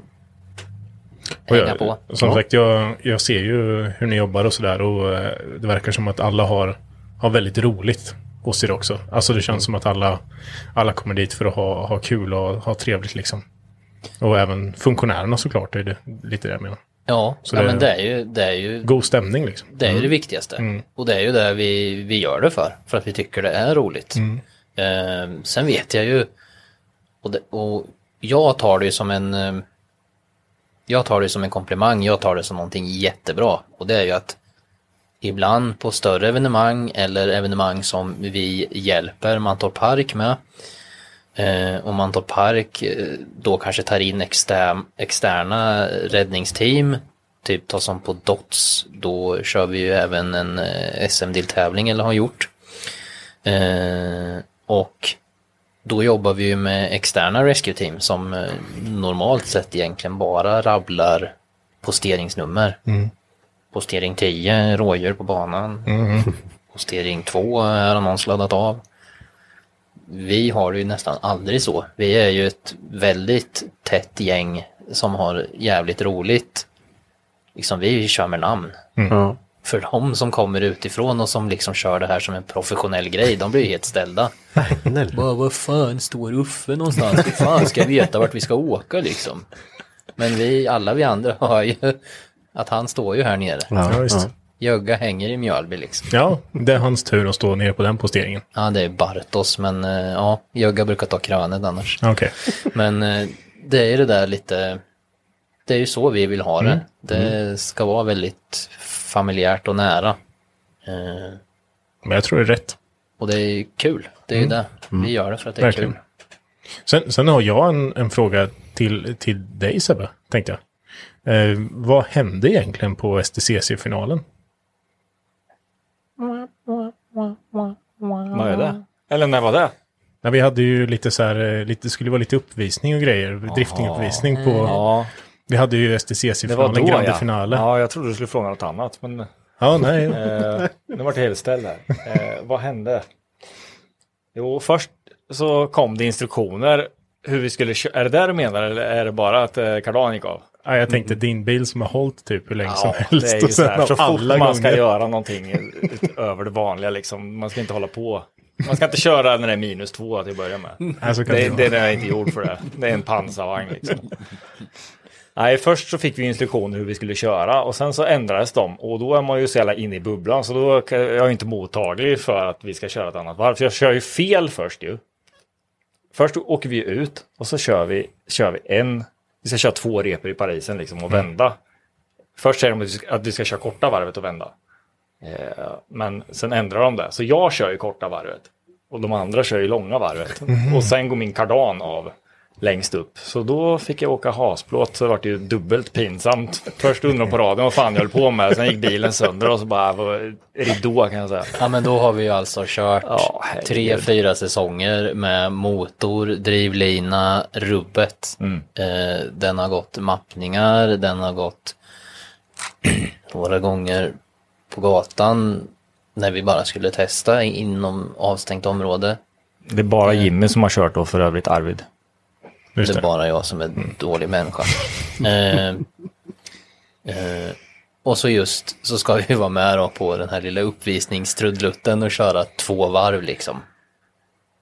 hänga jag, på. Som Ja. sagt, jag, jag ser ju hur ni jobbar och sådär och eh, det verkar som att alla har, har väldigt roligt. hos er också. Alltså det känns som att alla, alla kommer dit för att ha, ha kul och ha trevligt liksom. Och även funktionärerna såklart, är det lite det jag menar. Ja, Så ja det- men det är ju, det är ju, God stämning liksom. det är ju det viktigaste. Och det är ju det vi, vi gör det för, för att vi tycker det är roligt. Eh, sen vet jag ju, och, det, och jag tar det ju som en, eh, jag tar det som en komplimang, jag tar det som någonting jättebra. Och det är ju att ibland på större evenemang eller evenemang som vi hjälper Mantorp Park med, Eh, och Mantorp Park eh, då kanske tar in extern, externa räddningsteam, typ ta som på DOTS, då kör vi ju även en eh, SM-deltävling eller har gjort. Eh, och då jobbar vi ju med externa rescue team som eh, normalt sett egentligen bara rabblar posteringsnummer. Postering 10, rådjur på banan. Postering 2 har någon sladdat av vi har det ju nästan aldrig så. Vi är ju ett väldigt tätt gäng som har jävligt roligt. Liksom vi kör med namn. Ja. För de som kommer utifrån och som liksom kör det här som en professionell grej, de blir ju helt ställda. Bara, vad fan står Uffe någonstans? Hur fan ska jag veta vart vi ska åka liksom? Men vi, alla vi andra har ju att han står ju här nere. Ja, visst. Jögga hänger i Mjölby liksom. Ja, det är hans tur att stå nere på den posteringen. Ja, det är Bartos, men eh, ja, Jögga brukar ta krönet annars. Okej. Men eh, det är det där lite, det är ju så vi vill ha det. Mm. Det ska vara väldigt familjärt och nära. Eh, Men jag tror det är rätt. och det är kul, det är ju det. Vi gör det för att det är Mm. Verkligen. kul. Sen, sen har jag en, en fråga till, till dig Sebbe, tänkte jag. Eh, vad hände egentligen på STCC-finalen? Vad är det? Eller när var det? Nej, vi hade ju lite så här, eh, lite, det skulle vara lite uppvisning och grejer. Driftinguppvisning på... Ja, Vi hade ju STCC-finalen, grande ja. finale. Ja, Ja, jag trodde du skulle fråga något annat. Men nej. eh, nu vart det helställd här. Eh, vad hände? Jo, först så kom det instruktioner hur vi skulle köra. Är det där du menar eller är det bara att eh, kardan gick av? Ja, jag tänkte din bil som har hållit typ hur länge som Ja, helst. det är ju så, här, så fort man ska gånger- göra någonting utöver det vanliga liksom. Man ska inte hålla på. Man ska inte köra när det är minus två till att börja med. Så kan Det, det, det, är inte gjord för det. Det är en pansarvagn liksom. Nej, först så fick vi instruktioner hur vi skulle köra och sen så ändrades de och då är man ju så jävla inne i bubblan så då jag är jag inte mottaglig för att vi ska köra ett annat varv. För jag kör ju fel först ju. Först åker vi ut och så kör vi, kör vi en, vi ska köra två repor i Parisen liksom och vända. Först säger de att vi ska- att vi ska köra korta varvet och vända. Eh, men sen ändrar de det. Så jag kör ju korta varvet. Och de andra kör ju långa varvet. Och sen går min kardan av längst upp. Så då fick jag åka hasplåt så det vart ju dubbelt pinsamt. Först undrade de på radion vad fan jag höll på med. Sen gick bilen sönder och så bara var ridå kan jag säga. Ja, men då har vi ju alltså kört Ja, tre, fyra säsonger med motor, drivlina, rubbet. Mm. Eh, den har gått mappningar, den har gått några gånger på gatan när vi bara skulle testa inom avstängt område. Det är bara Jimmy som har kört då för övrigt Arvid. Just det är det. bara jag som är en dålig människa. Eh, eh, och så just så ska vi vara med då på den här lilla uppvisningstrudlutten och köra två varv liksom.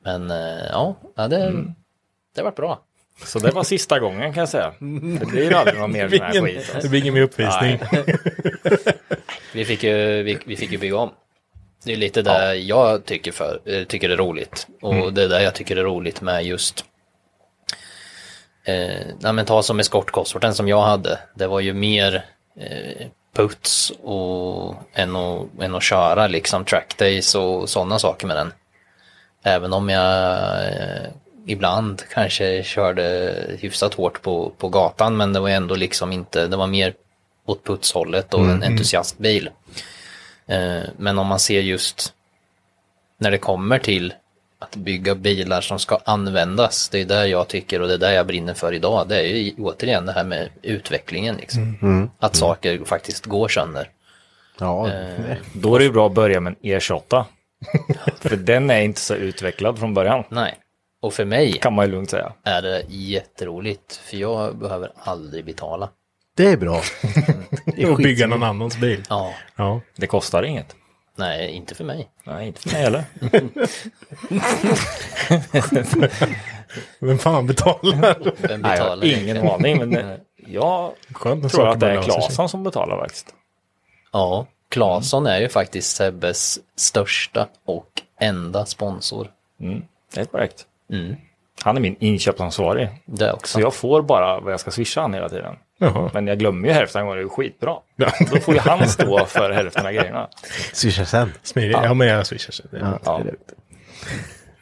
Men eh, ja, ja det, det var bra. Så det var sista gången kan jag säga. Det blir aldrig någon mer Det sån här blir skit. ingen, alltså. det blir ingen mer uppvisning. Vi fick ju, vi, vi fick ju bygga om. Det är lite det jag tycker, för, eh, tycker är roligt. Och det är det jag tycker är roligt med just eh, men ta som eskortkossorten som jag hade. Det var ju mer eh, puts och, än, att, än att köra liksom trackdays och sådana saker med den. Även om jag eh, ibland kanske körde hyfsat hårt på, på gatan men det var ändå liksom inte, det var mer åt putshållet och en entusiastbil. Eh, men om man ser just när det kommer till att bygga bilar som ska användas, det är där jag tycker och det är där jag brinner för idag. Det är ju återigen det här med utvecklingen. Liksom. Att saker faktiskt går sönder. Ja, Eh, Då är det ju bra att börja med en E28. för den är inte så utvecklad från början. nej. Och för mig Kan man ju lugnt säga. är det jätteroligt, för jag behöver aldrig betala. det är bra. Det är Och bygga någon annans bil. Ja, Ja. Det kostar inget. Nej, inte för mig. Nej, inte för mig heller. Vem fan betalar? Vem Nej, jag betalar har ingen egentligen? aning, men jag Skönt när tror saker att det är sig. Claesson som betalar faktiskt. Ja, Claesson är ju faktiskt Sebbes största och enda sponsor. Det är korrekt. Mm. Han är min inköpsansvarig. Det också. Så jag får bara vad jag ska swisha han hela tiden. Jaha. Men jag glömmer ju hälften gånger, det är skitbra. Ja. Då får ju han stå för hälften av grejerna. Swisha sen. Smidigt. Ja, men jag swishar. sig. Det, Ja, Ja.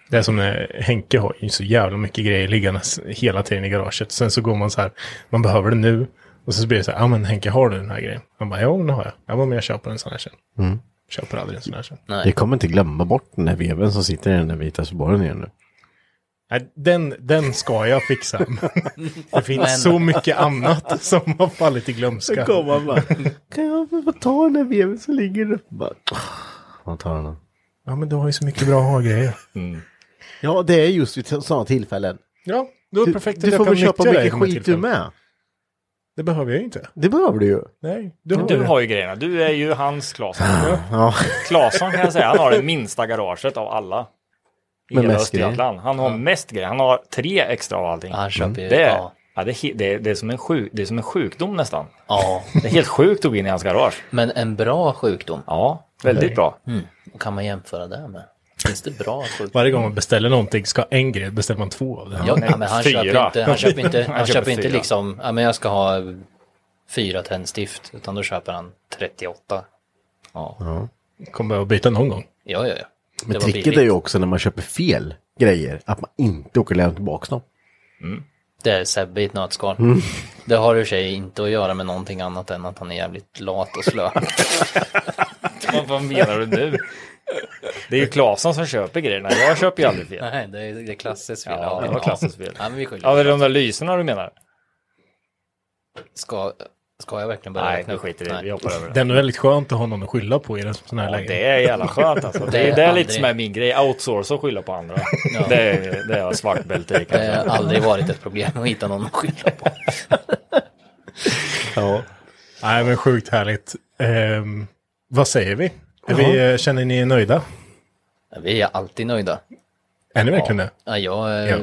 det är som när Henke har ju så jävla mycket grejer liggandes hela tiden i garaget. Sen så går man så här, man behöver det nu. Och så blir det så här, ja men Henke har du den här grejen? Man bara, ja det har jag. Ja men jag köper en sån här sen. Köper aldrig en sån här sen. Vi Nej. kommer inte glömma bort den här veven som sitter i den där vita Subarun igen nu. Nej, den, den ska jag fixa. Det finns Men- så mycket annat som har fallit i glömska. man bara, kan jag få ta den här veven som ligger där? Man tar den. Ja men du har ju så mycket bra ha-grejer. Ja, det är just vid sådana tillfällen. Ja, då är det Du, perfekt att du jag får kan väl köpa mycket skit du med. Det behöver jag ju inte. Det behöver du ju. Nej, du har Du har ju grejerna. Du är ju hans Claesson. Ja. Claesson kan jag säga, han har det minsta garaget av alla. I hela. Östergötland. Han har mest grejer. Han har tre extra av allting. Han köper ju, Det är, ja. ja, det, är, det, är, det, är som en sjuk, det är som en sjukdom nästan. ja, Det är helt sjukt att gå in i hans garage. men en bra sjukdom. Ja, väldigt bra. Mm. Vad kan man jämföra det med? Finns det bra sjukdom? Varje gång man beställer någonting ska en grej beställer man två av det. Ja, nej, ja, men han fyra. köper inte, han köper inte, han Han köper köper inte liksom, ja men jag ska ha fyra tändstift, utan då köper han 38. Kommer behöva byta någon gång. Ja, ja, ja. Men tricket billigt. är ju också när man köper fel grejer, att man inte åker lämna tillbaka dem. Det är Sebbe i ett nötskal. Mm. Det har i och för sig inte att göra med någonting annat än att han är jävligt lat och slö. Vad, vad menar du nu? Det är ju Claesson som köper grejerna. Jag köper ju aldrig fel. Nej, det är, det är klassiskt fel. Ja, det var klassiskt fel. Ja, men vi skyller. Ja, det är de där lyserna du menar? Ska, ska jag verkligen börja Nej, räkna nu upp? skiter i det. Nej. Vi hoppar över Det det. är ändå väldigt skönt att ha någon att skylla på i en sån här Ja, läge. det är jävla skönt alltså. Det, Det är- det är aldrig- lite som är min grej. Outsourca och skylla på andra. Det, är, det är jag svart bälte i Det kanske. har aldrig varit ett problem att hitta någon att skylla på. Ja. Nej, men sjukt härligt. Ehm, vad säger vi? Är vi? Känner ni er nöjda? Vi är alltid nöjda. Är ni verkligen det? Ja, jag, Ja.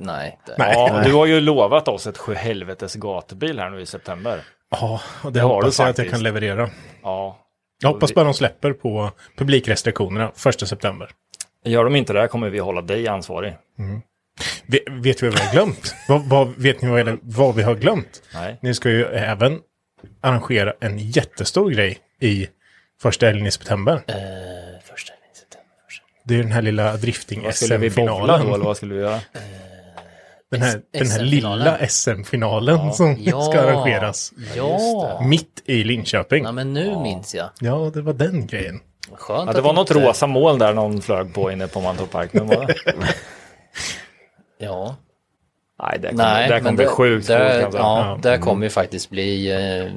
nej. Det, Ja, du har ju lovat oss ett sjuhelvetes gatubil här nu i september. Ja, och det har hoppas jag att jag kan leverera. Ja. Jag hoppas bara de släpper på publikrestriktionerna första september. Gör de inte det kommer vi hålla dig ansvarig. Vet, vet vi vad vi har glömt? vad, vad, vet ni vad, vad vi har glömt? Nej. Ni ska ju även arrangera en jättestor grej i första helgen i september. eh, första i september. första. Det är den här lilla Vad skulle vi drifting-SM-finalen. bowla då eller vad skulle vi göra? Den här, den här lilla SM-finalen som Ja. ska arrangeras. Ja, Mitt i Linköping. ja men nu minns jag. Ja, det var den grejen. Skönt Ja, det var något inte- rosa moln där någon flög på inne på Mantorp Park. Men var det? Ja. Nej, det kommer, Nej, det kommer bli det, sjukt det, säga. ja, det kommer ju faktiskt bli eh,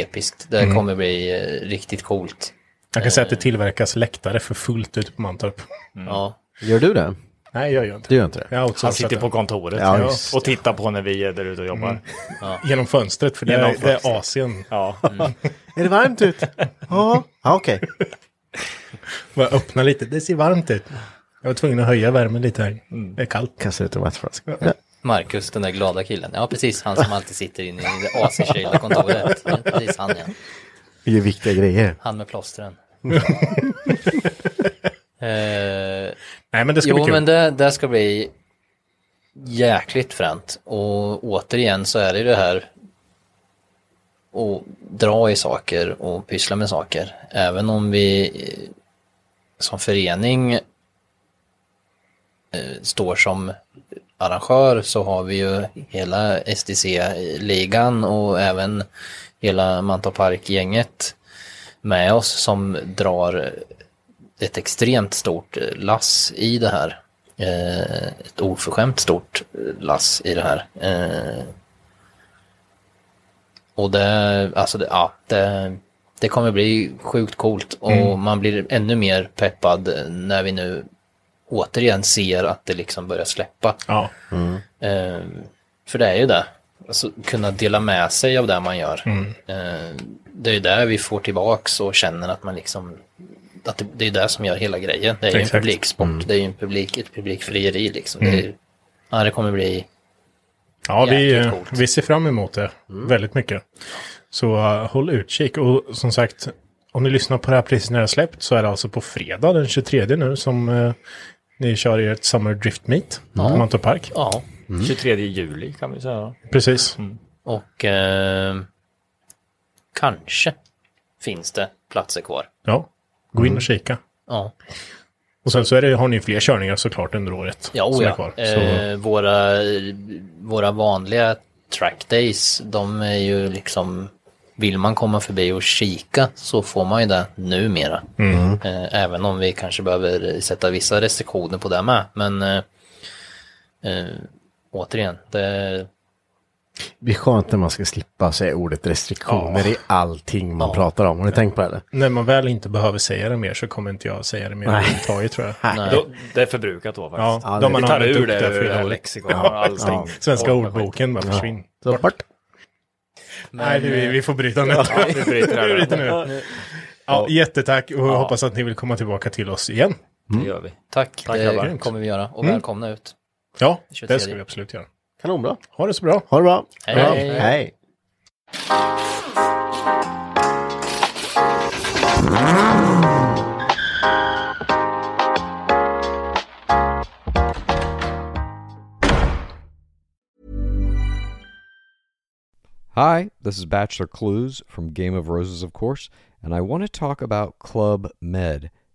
episkt. Det Mm. kommer bli eh, riktigt coolt. Jag kan säga att det tillverkas läktare för fullt ute på Mantorp. Ja, Gör du det? Nej, jag gör inte Du gör inte det? Jag Han sitter på kontoret Ja, ja, och tittar på när vi är där ute och jobbar. Genom fönstret, för det, Genom är, det är fönstret. Asien. Ja. Är det varmt ute? Ja, ja okej. Bara öppna lite, det ser varmt ut. Jag var tvungen att höja värmen lite här. Det är kallt. Kastar ut en vattenflaska. Marcus, den där glada killen. Ja, precis. Han som alltid sitter inne i det askylda kontoret. Ja, precis han, ja. Det är viktiga grejer. Han med plåstren. eh, Nej, men det ska jo, bli kul. men det, det ska bli jäkligt fränt. Och återigen så är det ju det här att dra i saker och pyssla med saker. Även om vi som förening eh, står som arrangör så har vi ju hela STC-ligan och även hela Mantorp Park-gänget med oss som drar ett extremt stort lass i det här. Eh, ett oförskämt stort lass i det här. Eh, och det, alltså det, ja, det, det kommer bli sjukt coolt och man blir ännu mer peppad när vi nu återigen ser att det liksom börjar släppa. Ja. Eh, för det är ju det. alltså, kunna dela med sig av det man gör. Eh, det är ju där vi får tillbaks och känner att man liksom att det, det är det som gör hela grejen. Det är ju en publiksport, det är ju en publik, ett publikfrieri liksom. Det, är, ja, det kommer bli Ja, vi, coolt. vi ser fram emot det väldigt mycket. Så eh, håll utkik. Och som sagt, om ni lyssnar på det här precis när det är släppt så är det alltså på fredag den 23 nu som eh, ni kör ert Summer Drift Meet på Mantorp Park. Ja, 23 juli kan vi säga. Precis. och eh, kanske finns det platser kvar. Ja, gå in och kika. Ja, Och sen så är det, har ni fler körningar såklart under året. ja, som oh, är ja. kvar. Eh, våra, våra vanliga track days, de är ju liksom, vill man komma förbi och kika så får man ju det numera. Eh, även om vi kanske behöver sätta vissa restriktioner på det med. Men eh, eh, återigen, det, Det är skönt när man ska slippa säga ordet restriktioner i allting man pratar om. Har ni tänkt på det? när man väl inte behöver säga det mer så kommer inte jag säga det mer överhuvudtaget tror jag. nej. Då, det är förbrukat då Ja, faktiskt. Ja, de det- har vi tar ur det ur lexikon allting. Svenska ordboken bara försvinner. Så bort. Nej, vi, vi får bryta nu. Vi bryter nu. Ja, jättetack och hoppas att ni vill komma tillbaka till oss igen. Det gör vi. Tack, Tack, det grabbar. kommer vi göra. Och välkomna ut. Ja, 23. det ska vi absolut göra. Kanonbra. Ha det så bra. Ha det bra. Hej. Bra. Hej. Hi, this is Bachelor Clues from Game of Roses, of course, and I want to talk about Club Med.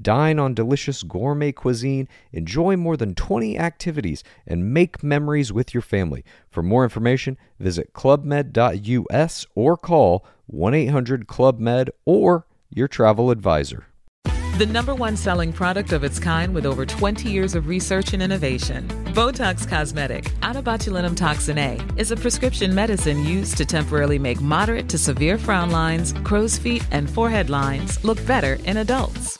Dine on delicious gourmet cuisine, enjoy more than 20 activities, and make memories with your family. For more information, visit clubmed.us or call 1 800 Club Med or your travel advisor. The number one selling product of its kind with over 20 years of research and innovation. Botox Cosmetic, out of botulinum toxin A, is a prescription medicine used to temporarily make moderate to severe frown lines, crow's feet, and forehead lines look better in adults.